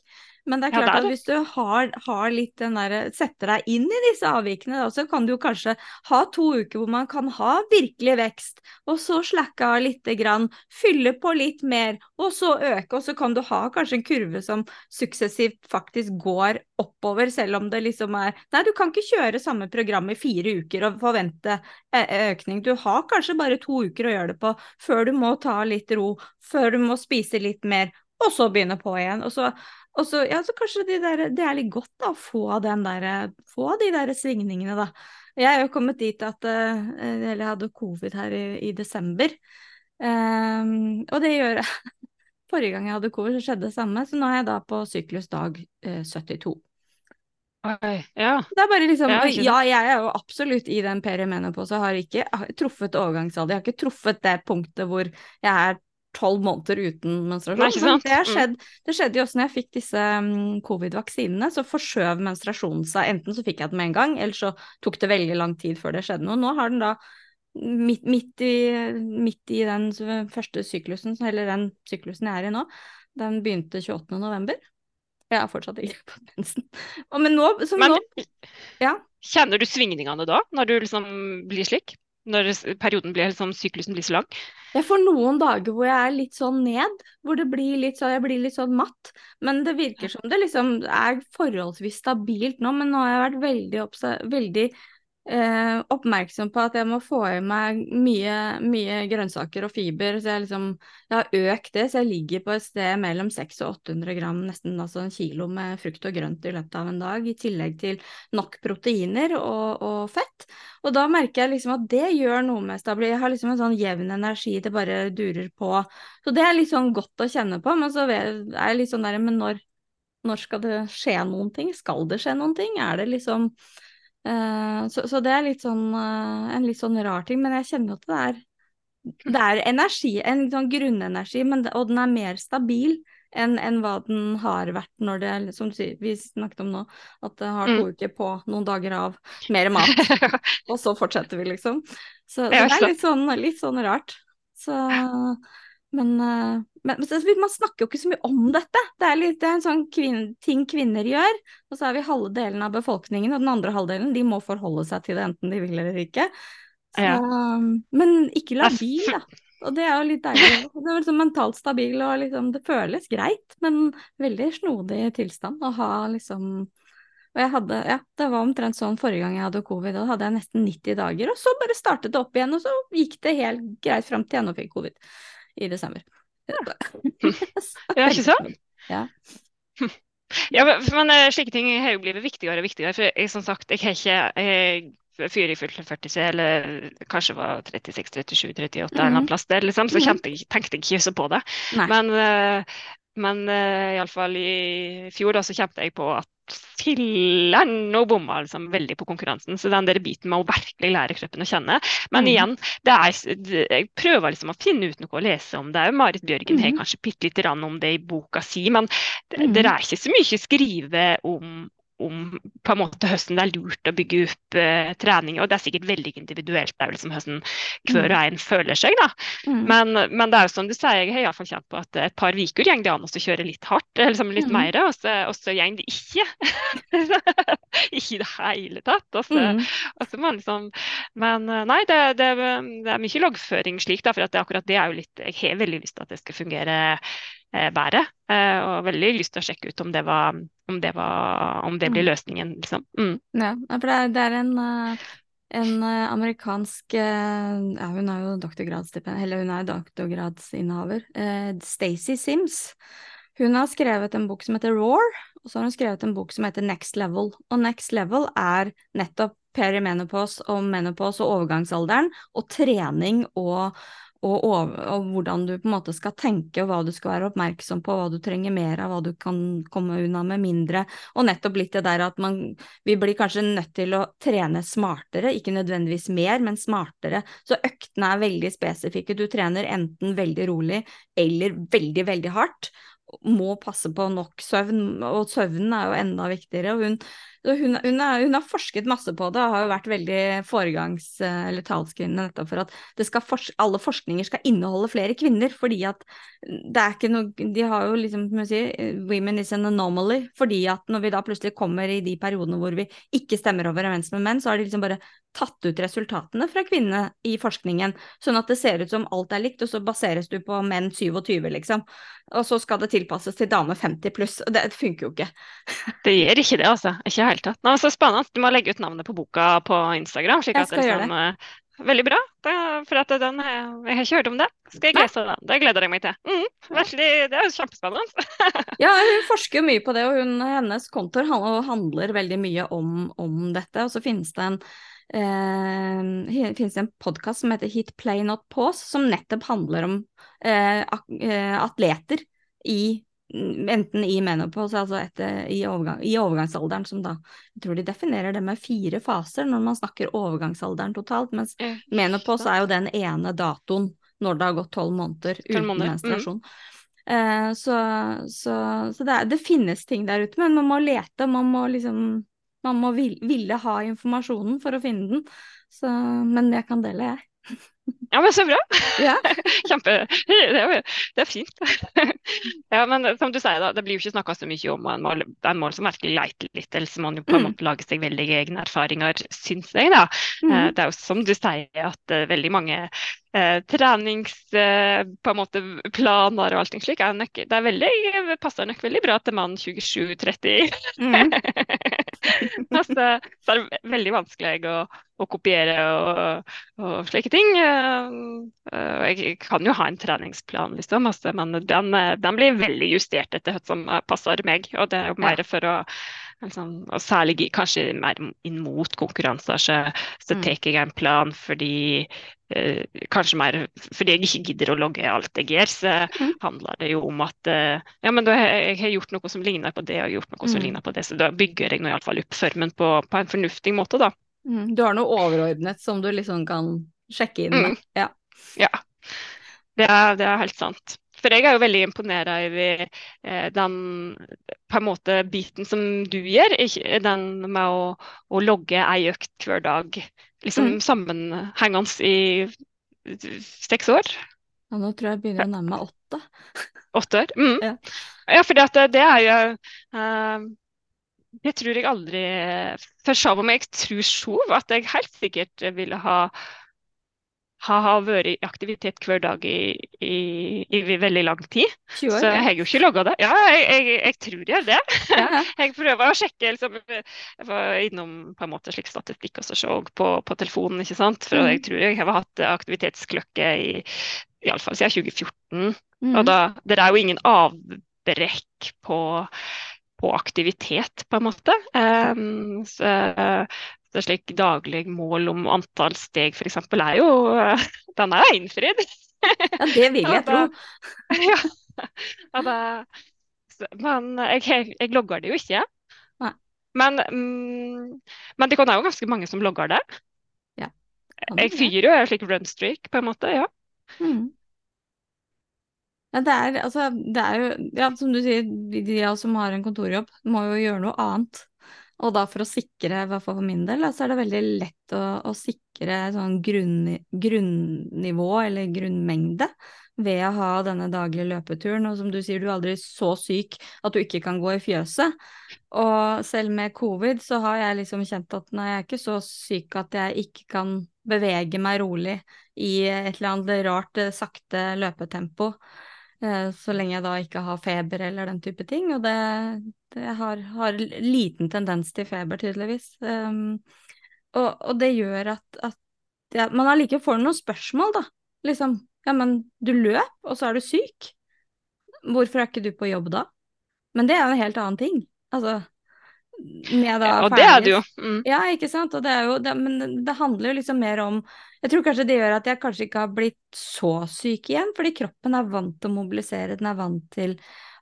Speaker 2: Men det er klart ja, at hvis du har, har, litt den der, setter deg inn i disse avvikene, da, så kan du kanskje ha to uker hvor man kan ha virkelig vekst, og så slakke av lite grann, fylle på litt mer, og så øke. Og så kan du ha kanskje en kurve som suksessivt faktisk går oppover, selv om det liksom er Nei, du kan ikke kjøre samme program i fire uker og forvente økning. Du har kanskje bare to uker å gjøre det på før du må ta litt ro, før du må spise litt mer, og så begynne på igjen. Og så og så, ja, så kanskje de der, det er litt godt da, å få, den der, få de der svingningene, da. Jeg er jo kommet dit at uh, Eller jeg hadde covid her i, i desember. Um, og det gjør jeg. Forrige gang jeg hadde covid, så skjedde det samme. Så nå er jeg da på syklus dag uh, 72.
Speaker 3: Oi, ja.
Speaker 2: Det er bare liksom, ja, ja, jeg er jo absolutt i den perimenopause, har ikke truffet overgangsalder. Jeg har ikke truffet det punktet hvor jeg er tolv måneder uten menstruasjon. Men det, skjedd, det, skjedde jo også når jeg fikk disse um, covid-vaksinene, så forskjøv menstruasjonen seg. Enten så fikk jeg den med en gang, eller så tok det veldig lang tid før det skjedde noe. Nå har den da midt, midt, i, midt i, den første syklusen, eller den syklusen jeg er i nå, den begynte 28. november. Jeg har fortsatt ikke på mensen. Men nå, men, nå ja.
Speaker 3: Kjenner du svingningene da, når du liksom blir slik? Når perioden blir, liksom, syklusen blir så lang?
Speaker 2: Jeg får noen dager hvor jeg er litt sånn ned, hvor det blir litt sånn, jeg blir litt sånn matt. Men det virker som det liksom er forholdsvis stabilt nå, men nå har jeg vært veldig, veldig eh, oppmerksom på at jeg må få i meg mye, mye grønnsaker og fiber. Så jeg, liksom, jeg har økt det, så jeg ligger på et sted mellom 600 og 800 gram, nesten altså en kilo med frukt og grønt i løpet av en dag, i tillegg til nok proteiner og, og fett. Og da merker jeg liksom at det gjør noe med stabilitet. Jeg har liksom en sånn jevn energi, det bare durer på. Så det er litt sånn godt å kjenne på, men så er jeg litt sånn der, men når, når skal det skje noen ting? Skal det skje noen ting? Er det liksom så, så, det er litt sånn, uh, en litt sånn rar ting, men jeg kjenner at det er, det er energi, en sånn grunnenergi, det, og den er mer stabil enn en hva den har vært når det, som vi snakket om nå, at det har to mm. uker på noen dager av mer mat, og så fortsetter vi, liksom. Så, så det er litt sånn, litt sånn rart. Så men, men, men, man snakker jo ikke så mye om dette. Det er, litt, det er en sånn kvinne, ting kvinner gjør. Og så er vi halve delen av befolkningen, og den andre halvdelen de må forholde seg til det enten de vil eller ikke. Så, ja. Men ikke labil, da. Og det er jo litt deilig. Det er liksom mentalt stabil, og liksom, det føles greit, men veldig snodig tilstand å ha liksom og jeg hadde, ja, det var omtrent sånn forrige gang jeg hadde covid, da hadde jeg nesten 90 dager, og så bare startet det opp igjen, og så gikk det helt greit fram til jeg nå fikk covid i desember.
Speaker 3: Ja, ikke sant?
Speaker 2: Ja.
Speaker 3: ja, men uh, slike ting har jo blitt viktigere og viktigere. For jeg, som sagt, jeg har ikke jeg fyr i fullt 40 C, eller kanskje var 36, 37, 38 mm. eller annen plass der, liksom, så mhm. jeg, tenkte jeg ikke så på det. Nei. Men, uh, men uh, iallfall i fjor da, så kjente jeg på at filler'n nå bomma liksom, veldig på konkurransen. Så den der biten med å virkelig lære kroppen å kjenne. Men mm. igjen, er, jeg prøver liksom å finne ut noe å lese om det. Marit Bjørgen mm. har kanskje bitte lite om det i boka si, men det, mm. det, er ikke så mye å skrive om om på en måte høsten det er lurt å bygge opp uh, trening. Og det er sikkert veldig individuelt det er liksom høsten hver og en føler seg. da.
Speaker 2: Mm.
Speaker 3: Men, men, det er jo som du sier, jeg har iallfall kjent på at et par uker går det an å kjøre litt hardt, liksom litt
Speaker 2: Mm.
Speaker 3: mer, og så og så går det ikke. ikke i det hele tatt. Og så,
Speaker 2: Mm.
Speaker 3: og så man liksom, men eh, nei, det, det, det er mye loggføring slik, da, for at det, akkurat det er jo litt Jeg har veldig lyst til at det skal fungere eh, bedre. Eh, og veldig lyst til å sjekke ut om det, var, om det, var, om det blir løsningen, liksom. Mm.
Speaker 2: Ja, ja, for det er, det er en, eh, en eh, amerikansk eh, ja, Hun er jo doktorgradsstipend, eller hun er doktorgradsinnehaver. Eh, Stacey Sims. Hun har skrevet en bok som heter Roar, og så har hun skrevet en bok som heter Next Level. Og Next Level er nettopp perimenopause og menopause og overgangsalderen, og trening og og, over, og, hvordan du på en måte skal tenke, og hva du skal være oppmerksom på, hva du trenger mer av, hva du kan komme unna med mindre. Og nettopp litt det der at man, vi blir kanskje nødt til å trene smartere, ikke nødvendigvis mer, men smartere. Så øktene er veldig spesifikke. Du trener enten veldig rolig eller veldig, veldig hardt. Må passe på nok søvn, og søvnen er jo enda viktigere. og hun hun, hun, er, hun, har forsket masse på det og har jo vært veldig foregangs- eller talskvinne nettopp for at forsk alle forskninger skal inneholde flere kvinner, fordi at det er ikke noe De har jo liksom, som jeg sier, women is an anomaly, fordi at når vi da plutselig kommer i de periodene hvor vi ikke stemmer overens med menn, så har de liksom bare tatt ut resultatene fra kvinnene i forskningen, sånn at det ser ut som alt er likt, og så baseres du på menn 27, liksom. Og så skal det tilpasses til dame 50 pluss. Og det funker jo ikke.
Speaker 3: Det gjør ikke det, altså. Ikke hele tatt. Nå, så spennende. Du må legge ut navnet på boka på Instagram. slik at det
Speaker 2: gjøre
Speaker 3: sånn, det. Veldig bra. Det, for at den, jeg har ikke hørt om det. Skal jeg lese den? Det gleder jeg meg til. Mm, virkelig, det er kjempespennende.
Speaker 2: ja, hun forsker mye på det, og hun, hennes kontor handler veldig mye om, om dette. Og så finnes det en eh, finnes en podkast som heter Hit Play Not Pause, som nettopp handler om eh, atleter i enten i menopause, altså etter, i, overgang, i, overgangsalderen, som da Jeg tror de definerer det med fire faser når man snakker overgangsalderen totalt, mens
Speaker 3: Ja.
Speaker 2: menopause er jo den ene datoen når det har gått tolv måneder uten
Speaker 3: måneder, mm.
Speaker 2: menstruasjon. Eh, så, så, så det, er, det, finnes ting der ute, men man må lete, man må liksom Man må vil, ville ha informasjonen for å finne den. Så, men jeg kan dele, jeg.
Speaker 3: Ja, men så bra.
Speaker 2: Ja.
Speaker 3: Kjempe. Det er, det er fint. ja, men som du sier, da, det blir jo ikke snakka så mye om en mål, en mål som virkelig leiter litt, eller som man jo på en
Speaker 2: Mm.
Speaker 3: måte lager seg veldig egne erfaringer, syns jeg. da. Eh,
Speaker 2: Mhm.
Speaker 3: Det er jo som du sier, at eh, veldig mange eh, treningsplaner eh, og alt slik er nok, det er veldig, passer nok veldig bra til mann 27-30.
Speaker 2: Mm.
Speaker 3: altså, så er det veldig vanskelig å, å kopiere og, og slike ting. Eh, eh, Jeg kan jo ha en treningsplan, liksom, altså, men den, eh, den blir veldig justert etter hva som passer meg. Og det er jo mer for å liksom, og særlig kanskje mer inn mot konkurranser, så, så
Speaker 2: Mm.
Speaker 3: tar jeg en plan fordi eh, Kanskje mer fordi jeg ikke gidder å logge alt jeg gjør, så
Speaker 2: mm.
Speaker 3: handler det jo om at eh, ja, men da har jeg, har gjort noe som ligner på det, og gjort noe som
Speaker 2: Mm.
Speaker 3: ligner på det, så da bygger jeg nå iallfall opp formen på, på en fornuftig måte, da.
Speaker 2: Mm. Du har noe overordnet som du liksom kan sjekke inn med.
Speaker 3: Mm.
Speaker 2: Ja.
Speaker 3: Ja, det er, det er helt sant. For jeg er jo veldig imponert over eh, den på en måte biten som du gjør, den med å, å logge ei økt hver dag, liksom
Speaker 2: Mm.
Speaker 3: sammenhengende i seks år?
Speaker 2: Ja, nå tror jeg jeg begynner å nærme meg åtte.
Speaker 3: Åtte år? Mm.
Speaker 2: Ja.
Speaker 3: Ja, for det, det er jo uh, Det tror jeg aldri For selv om jeg tror sjov at jeg helt sikkert ville ha ha, ha vært i aktivitet hver dag i, i, i veldig lang tid.
Speaker 2: 20 år.
Speaker 3: Så jeg har jo ikke logga det. Ja, jeg, jeg, jeg tror jeg det.
Speaker 2: Ja.
Speaker 3: Jeg prøver å sjekke. Liksom, jeg var innom på en måte slik statistikk og så så på, på telefonen, ikke sant. For jeg tror jeg har hatt aktivitetsklokke i iallfall siden 2014.
Speaker 2: Mm.
Speaker 3: Og da, det er jo ingen avbrekk på, på aktivitet, på en måte. Um, så, så slik daglig mål om antall steg f.eks. er jo Den er jo innfridd.
Speaker 2: Ja, det vil jeg tro.
Speaker 3: ja. Da- men jeg, jeg logger det jo ikke.
Speaker 2: Nei.
Speaker 3: Men, mm, men det kan jo ganske mange som logger det.
Speaker 2: Ja,
Speaker 3: Jeg
Speaker 2: er
Speaker 3: fyrer jo en slik runstreak, på en måte. ja.
Speaker 2: Mm. Ja, det er, altså, det er jo, ja, som du sier, de de av oss som har en kontorjobb, må jo gjøre noe annet. Og da for å sikre, i hvert fall for min del, så er det veldig lett å, å sikre sånn grunn, grunnivå eller grunnmengde ved å ha denne daglige løpeturen. Og som du sier, du er aldri så syk at du ikke kan gå i fjøset. Og selv med covid så har jeg liksom kjent at nei, jeg er ikke så syk at jeg ikke kan bevege meg rolig i et eller annet rart, sakte løpetempo. Eh, så lenge jeg da ikke har feber eller den type ting. Og det, det har, har, liten tendens til feber, tydeligvis. Um, og, og, det gjør at, at ja, man allikevel får noen spørsmål, da. Liksom, ja, men du løp, og så er du syk. Hvorfor er ikke du på jobb da? Men det er jo en helt annen ting. Altså,
Speaker 3: ja, og det er det jo. Mm.
Speaker 2: Ja, ikke sant. Det jo, det, men det handler jo liksom mer om Jeg tror kanskje det gjør at jeg kanskje ikke har blitt så syk igjen, fordi kroppen er vant til å mobilisere, den er vant til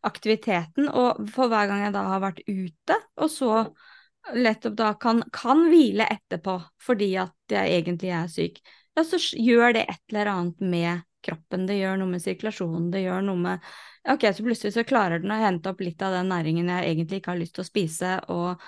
Speaker 2: aktiviteten. Og for hver gang jeg da har vært ute, og så nettopp da kan, kan hvile etterpå fordi at jeg egentlig er syk, ja, så gjør det et eller annet med kroppen, det gjør noe med sirkulasjonen, det gjør noe med Ok, så plutselig så klarer den å hente opp litt av den næringen jeg egentlig ikke har lyst til å spise, og,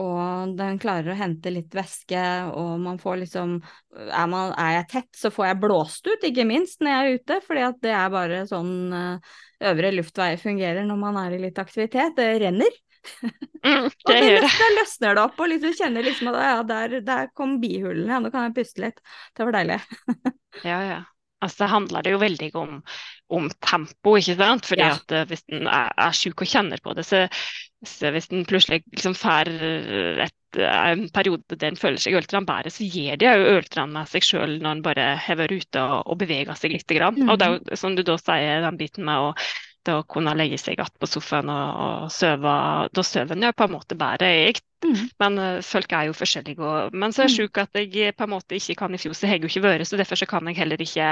Speaker 2: og den klarer å hente litt væske, og man får liksom er, man, er, jeg tett, så får jeg blåst ut, ikke minst når jeg er ute, fordi at det er bare sånn uh, øvre luftveier fungerer når man er i litt aktivitet. Det renner.
Speaker 3: Mm, det og det,
Speaker 2: løsner, løsner det opp, og liksom kjenner liksom at ja, der, der kom bihulene, ja, nå kan jeg puste litt. Det var deilig.
Speaker 3: ja, ja. Altså, det handler det jo veldig om, om tempo, ikke sant. Fordi ja. at eh, hvis en er, er syk og kjenner på det, så, så hvis en plutselig liksom får en periode der en føler seg øltran bedre, så gir det jo øltran med seg sjøl når en bare hever ute og, og beveger seg litt. Grann. Mm. Og det er jo som du da sier, den biten med å å kunne legge seg igjen på sofaen og, og sove. Da sover en jo på en måte bedre, jeg. Mm. Men uh, folk er jo forskjellige. Og, men så er jeg mm. sjuk at jeg på en måte ikke kan i fjor, så jeg har jo ikke vært, så derfor så kan jeg heller ikke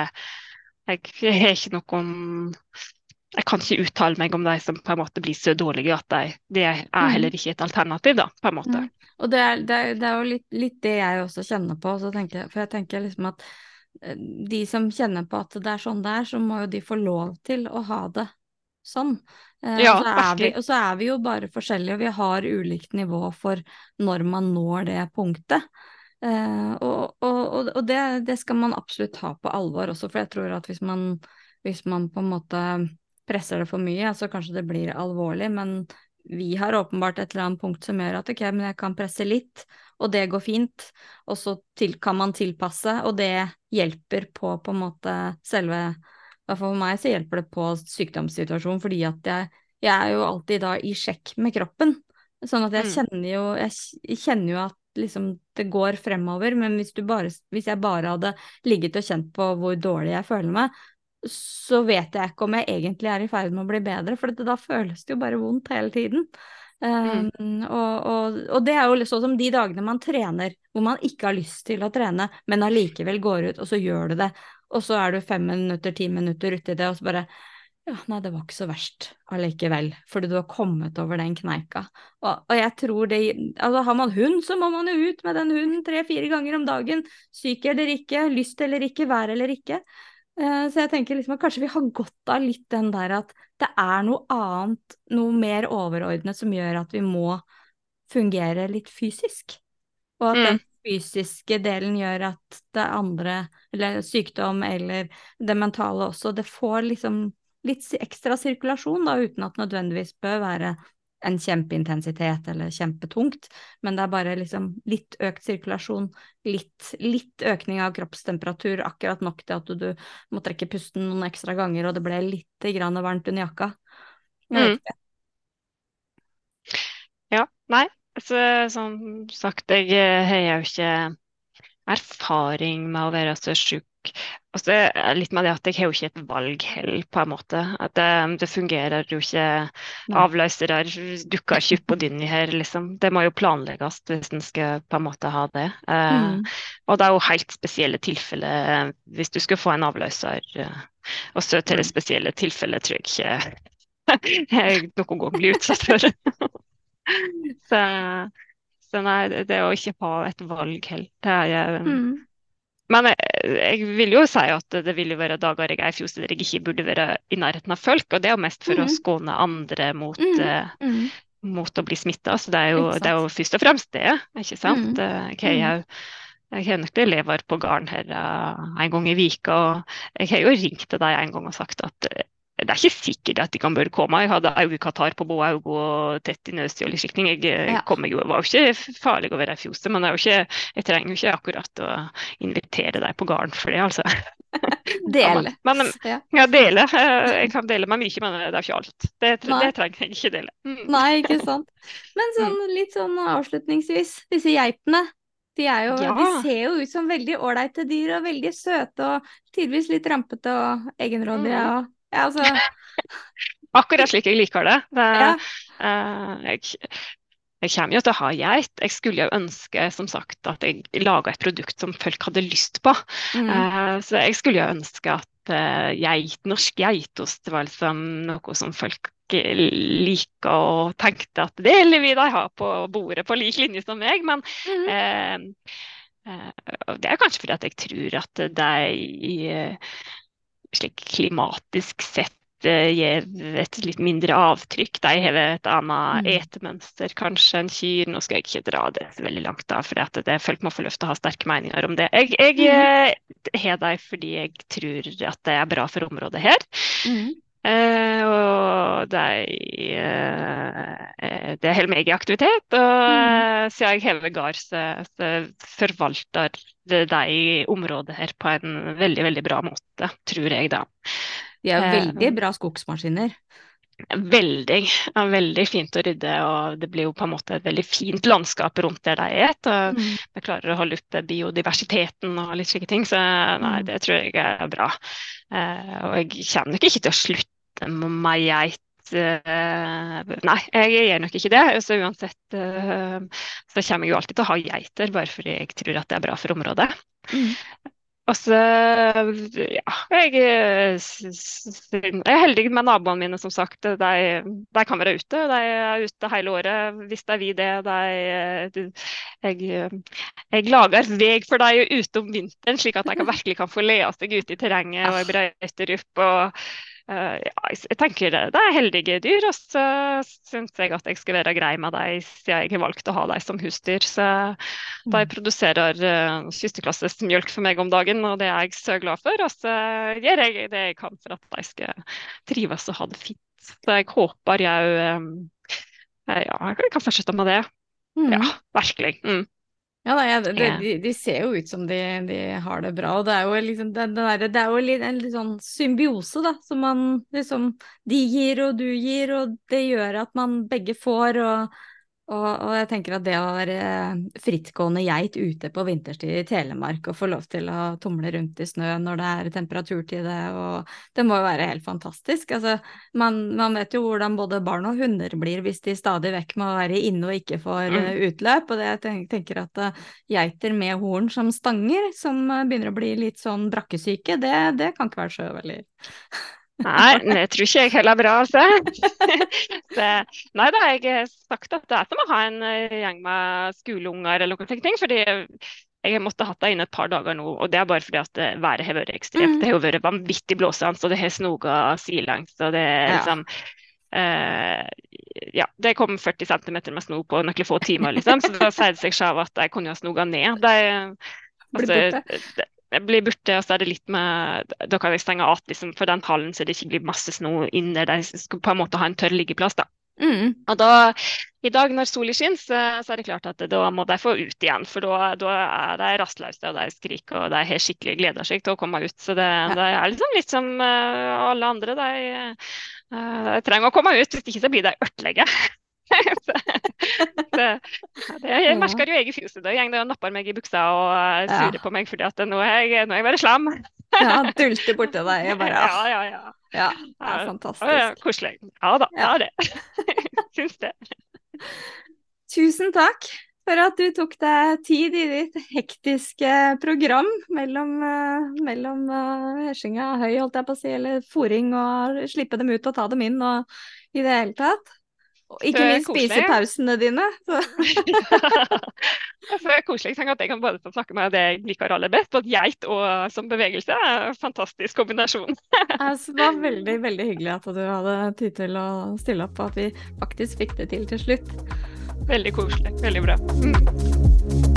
Speaker 3: Jeg, jeg har ikke om jeg kan ikke uttale meg om de som på en måte blir så dårlige at de, det er mm. heller ikke et alternativ, da, på en måte. Mm.
Speaker 2: Og det er, det, er, det er, jo litt, litt, det jeg også kjenner på. Tenker, for jeg tenker liksom at eh, de som kjenner på at det er sånn det er, så må jo de få lov til å ha det sånn. Eh, ja, så er vi, og så er vi jo bare forskjellige, og vi har ulikt nivå for når man når det punktet. Eh, og, og, og det, det, skal man absolutt ta på alvor også, for jeg tror at hvis man, hvis man på en måte presser det for mye, så kanskje det blir alvorlig, men vi har åpenbart et eller annet punkt som gjør at ok, men jeg kan presse litt, og det går fint, og så til, kan man tilpasse, og det hjelper på på en måte selve hvert fall for meg så hjelper det på sykdomssituasjonen, fordi at jeg, jeg, er jo alltid da i sjekk med kroppen. Sånn at jeg mm. kjenner jo, jeg kjenner jo at liksom det går fremover, men hvis, bare, hvis jeg bare hadde ligget og kjent på hvor dårlig jeg føler meg, så vet jeg ikke om jeg egentlig er i ferd med å bli bedre, for da føles det jo bare vondt hele tiden. Um, mm. og, og, og, det er jo sånn som de dagene man trener hvor man ikke har lyst til å trene, men allikevel går ut, og så gjør du det og så er du fem minutter, ti minutter uti det, og så bare ja, nei, det var ikke så verst allikevel, fordi du har kommet over den kneika. Og, og, jeg tror det Altså, har man hund, så må man jo ut med den hunden tre-fire ganger om dagen. Syk eller ikke, lyst eller ikke, vær eller ikke. Uh, så jeg tenker liksom at kanskje vi har godt av litt den der at det er noe annet, noe mer overordnet, som gjør at vi må fungere litt fysisk. Og at mm. den fysiske delen gjør at det andre, eller sykdom eller det mentale også, det får liksom litt ekstra sirkulasjon, da, uten at nødvendigvis bør være en kjempeintensitet eller kjempetungt, men det er bare liksom litt økt sirkulasjon, litt, litt økning av kroppstemperatur, akkurat nok til at du, du, må trekke pusten noen ekstra ganger, og det ble litt grann varmt under jakka.
Speaker 3: Mm. Ja, nei, så, som sagt, jeg eh, har jo ikke erfaring med å være så sjuk. Og så er litt med det at jeg har jo ikke et valg heller, på en måte. At det, det fungerer jo ikke. Avløsere dukker ikke opp på dynni her, liksom. Det må jo planlegges hvis en skal på en måte ha det. Eh, mm. og det er jo helt spesielle tilfeller hvis du skal få en avløser. Eh, og så til det spesielle tilfellet tror jeg ikke jeg noen gang blir utsatt for. så, så, nei, det å ikke ha et valg helt, det er mm. Men jeg, jeg, vil jo si at det vil jo være dager jeg er i fjos der jeg ikke burde være i nærheten av folk, og det er jo mest for mm. å skåne andre mot, mm. uh, mot å bli smitta. Så det er, jo, det er jo først og fremst det, ikke sant.
Speaker 2: Mm.
Speaker 3: Okay, Jeg jo jeg har nok elever på gården her uh, en gang i vika, og jeg har jo ringt til dem en gang og sagt at eh, det er ikke sikkert at de kan bør komme. Jeg hadde øyekatarr på både øyne og tett i og litt slikt. Jeg eh,
Speaker 2: Ja.
Speaker 3: kom jo, var jo ikke farlig å være i fjoset, men er ikke, jeg trenger jo ikke akkurat å invitere deg på gården for det, altså.
Speaker 2: Dele.
Speaker 3: Men, men
Speaker 2: Ja.
Speaker 3: ja, dele. Eh, Jeg kan dele meg mye, men det er ikke alt. Det, det trenger jeg ikke dele. Mm.
Speaker 2: Nei, ikke sant. Men sånn litt sånn avslutningsvis, disse geitene. De, er jo, de ser jo ut som veldig ålreite dyr, og veldig søte, og tidvis litt rampete og egenrådige.
Speaker 3: Mm.
Speaker 2: Ja, altså,
Speaker 3: Akkurat slik jeg liker det. det
Speaker 2: Ja.
Speaker 3: uh, jeg, jeg kommer jo til å ha geit. Jeg skulle jo ønske som sagt, at jeg laga et produkt som folk hadde lyst på.
Speaker 2: mm,
Speaker 3: Uh, så jeg skulle jo ønske at uh, geit, norsk geitost var liksom noe som folk liker og tenkte at det vil de ha på bordet på lik linje som meg. Men
Speaker 2: mm,
Speaker 3: det er kanskje fordi at jeg tror at de slik klimatisk sett eh, gir et litt mindre avtrykk. De har et annet
Speaker 2: Mm.
Speaker 3: etemønster kanskje enn kyr. Nå skal jeg ikke dra det veldig langt, da, for folk må få lov til å ha sterke meninger om det. Jeg, jeg eh, har dem fordi jeg tror at det er bra for området her.
Speaker 2: mm.
Speaker 3: Eh, og de er Det holder meg i aktivitet. Og eh, siden jeg hever gard, så, forvalter det de området her på en veldig, veldig bra måte, tror jeg da.
Speaker 2: De er jo
Speaker 3: Eh,
Speaker 2: veldig bra skogsmaskiner.
Speaker 3: Veldig, ja, veldig fint å rydde, og det blir jo på en måte et veldig fint landskap rundt der de er. Og
Speaker 2: Mm.
Speaker 3: vi klarer å holde oppe biodiversiteten og litt slike ting, så nei,
Speaker 2: Mm.
Speaker 3: det tror jeg er bra. Eh, og jeg kommer nok ikke til å slutte med geit. eh, nei, jeg gjør nok ikke det. Så uansett eh, så kommer jeg jo alltid til å ha geiter, bare fordi jeg tror at det er bra for området.
Speaker 2: Mm.
Speaker 3: Og så, ja, jeg, jeg er heldig med naboene mine, som sagt. De, de kan være ute. De er ute hele året hvis de vil det. De, jeg, jeg lager vei for dem ute om vinteren, slik at de kan, virkelig kan få lea seg ute i terrenget og brøyter opp. og eh, ja, jeg tenker det, det er heldige dyr, og så syns jeg at jeg skal være grei med dem siden jeg har valgt å ha dem som husdyr. Så de
Speaker 2: Mm.
Speaker 3: produserer uh, førsteklasses mjølk for meg om dagen, og det er jeg så glad for. Og så gjør jeg det jeg kan for at de skal trives og ha det fint. Så jeg håper jeg um, ja, jeg kan fortsette med det.
Speaker 2: Mm.
Speaker 3: Ja, virkelig. Mm.
Speaker 2: Ja, da, ja, det, de, de ser jo ut som de, de har det bra, og det er jo liksom det, det, der, det er jo litt, en litt sånn symbiose, da, som man liksom De gir og du gir, og det gjør at man begge får, og, og, og jeg tenker at det å være frittgående geit ute på vinterstid i Telemark og få lov til å tumle rundt i snø når det er temperatur til det, og det må jo være helt fantastisk. Altså, man, man vet jo hvordan både barn og hunder blir hvis de stadig vekk må være inne og ikke får
Speaker 3: Mm.
Speaker 2: eh, utløp. Og det jeg tenker at eh, geiter med horn som stanger, som eh, begynner å bli litt sånn brakkesyke, det, det kan ikke være så veldig
Speaker 3: Nei, det tror ikke jeg heller er bra, altså. det, nei da, jeg har sagt at det er som å ha en eh, gjeng med skoleunger eller noen ting. fordi jeg måtte hatt deg inne et par dager nå, og det er bare fordi at eh, været har vært ekstremt.
Speaker 2: Mm.
Speaker 3: Det har jo vært vanvittig blåsende, og det har snoga sidelengs. Og det er
Speaker 2: Ja.
Speaker 3: liksom eh, Ja, det kom 40 cm med snø på noen få timer, liksom. Så da sier det seg selv at jeg kunne ha snoga ned. Det, altså, det- det blir borte, og så er det litt med Da kan jeg stenge av liksom, for den hallen, så det ikke blir masse sno inn der. De skal på en måte ha en tørr liggeplass, da.
Speaker 2: mm.
Speaker 3: Og da, i dag når sola skinner, så, så er det klart at da må de få ut igjen. For da, da er de rastløse, og de skriker, og de har skikkelig gleda seg til å komme ut. Så det, det er liksom litt som eh, alle andre. De, eh, de trenger å komme ut, hvis ikke så blir de ødelegge. Så, det, jeg merker jo jeg i fjoset. Da går de napper meg i buksa og surer
Speaker 2: Ja.
Speaker 3: på meg fordi at nå er jeg, nå er jeg bare slem.
Speaker 2: Ja, dulte borti deg. Jeg bare
Speaker 3: Ja,
Speaker 2: ah,
Speaker 3: ja, ja.
Speaker 2: Ja, det er
Speaker 3: Ja, ja,
Speaker 2: fantastisk.
Speaker 3: koselig. Ja da,
Speaker 2: Ja.
Speaker 3: det er det. Syns det.
Speaker 2: Tusen takk for at du tok deg tid i ditt hektiske program mellom, uh, mellom hesjinga hesjing høy, holdt jeg på å si, eller fòring og slippe dem ut og ta dem inn og i det hele tatt. Og ikke minst spisepausene dine. Så.
Speaker 3: så er koselig. Tenk at jeg kan både få snakke med det jeg liker aller best, både geit og som bevegelse. er en Fantastisk kombinasjon.
Speaker 2: altså, det var veldig, veldig hyggelig at du hadde tid til å stille opp, og at vi faktisk fikk det til til slutt.
Speaker 3: Veldig koselig. Veldig bra. Mm.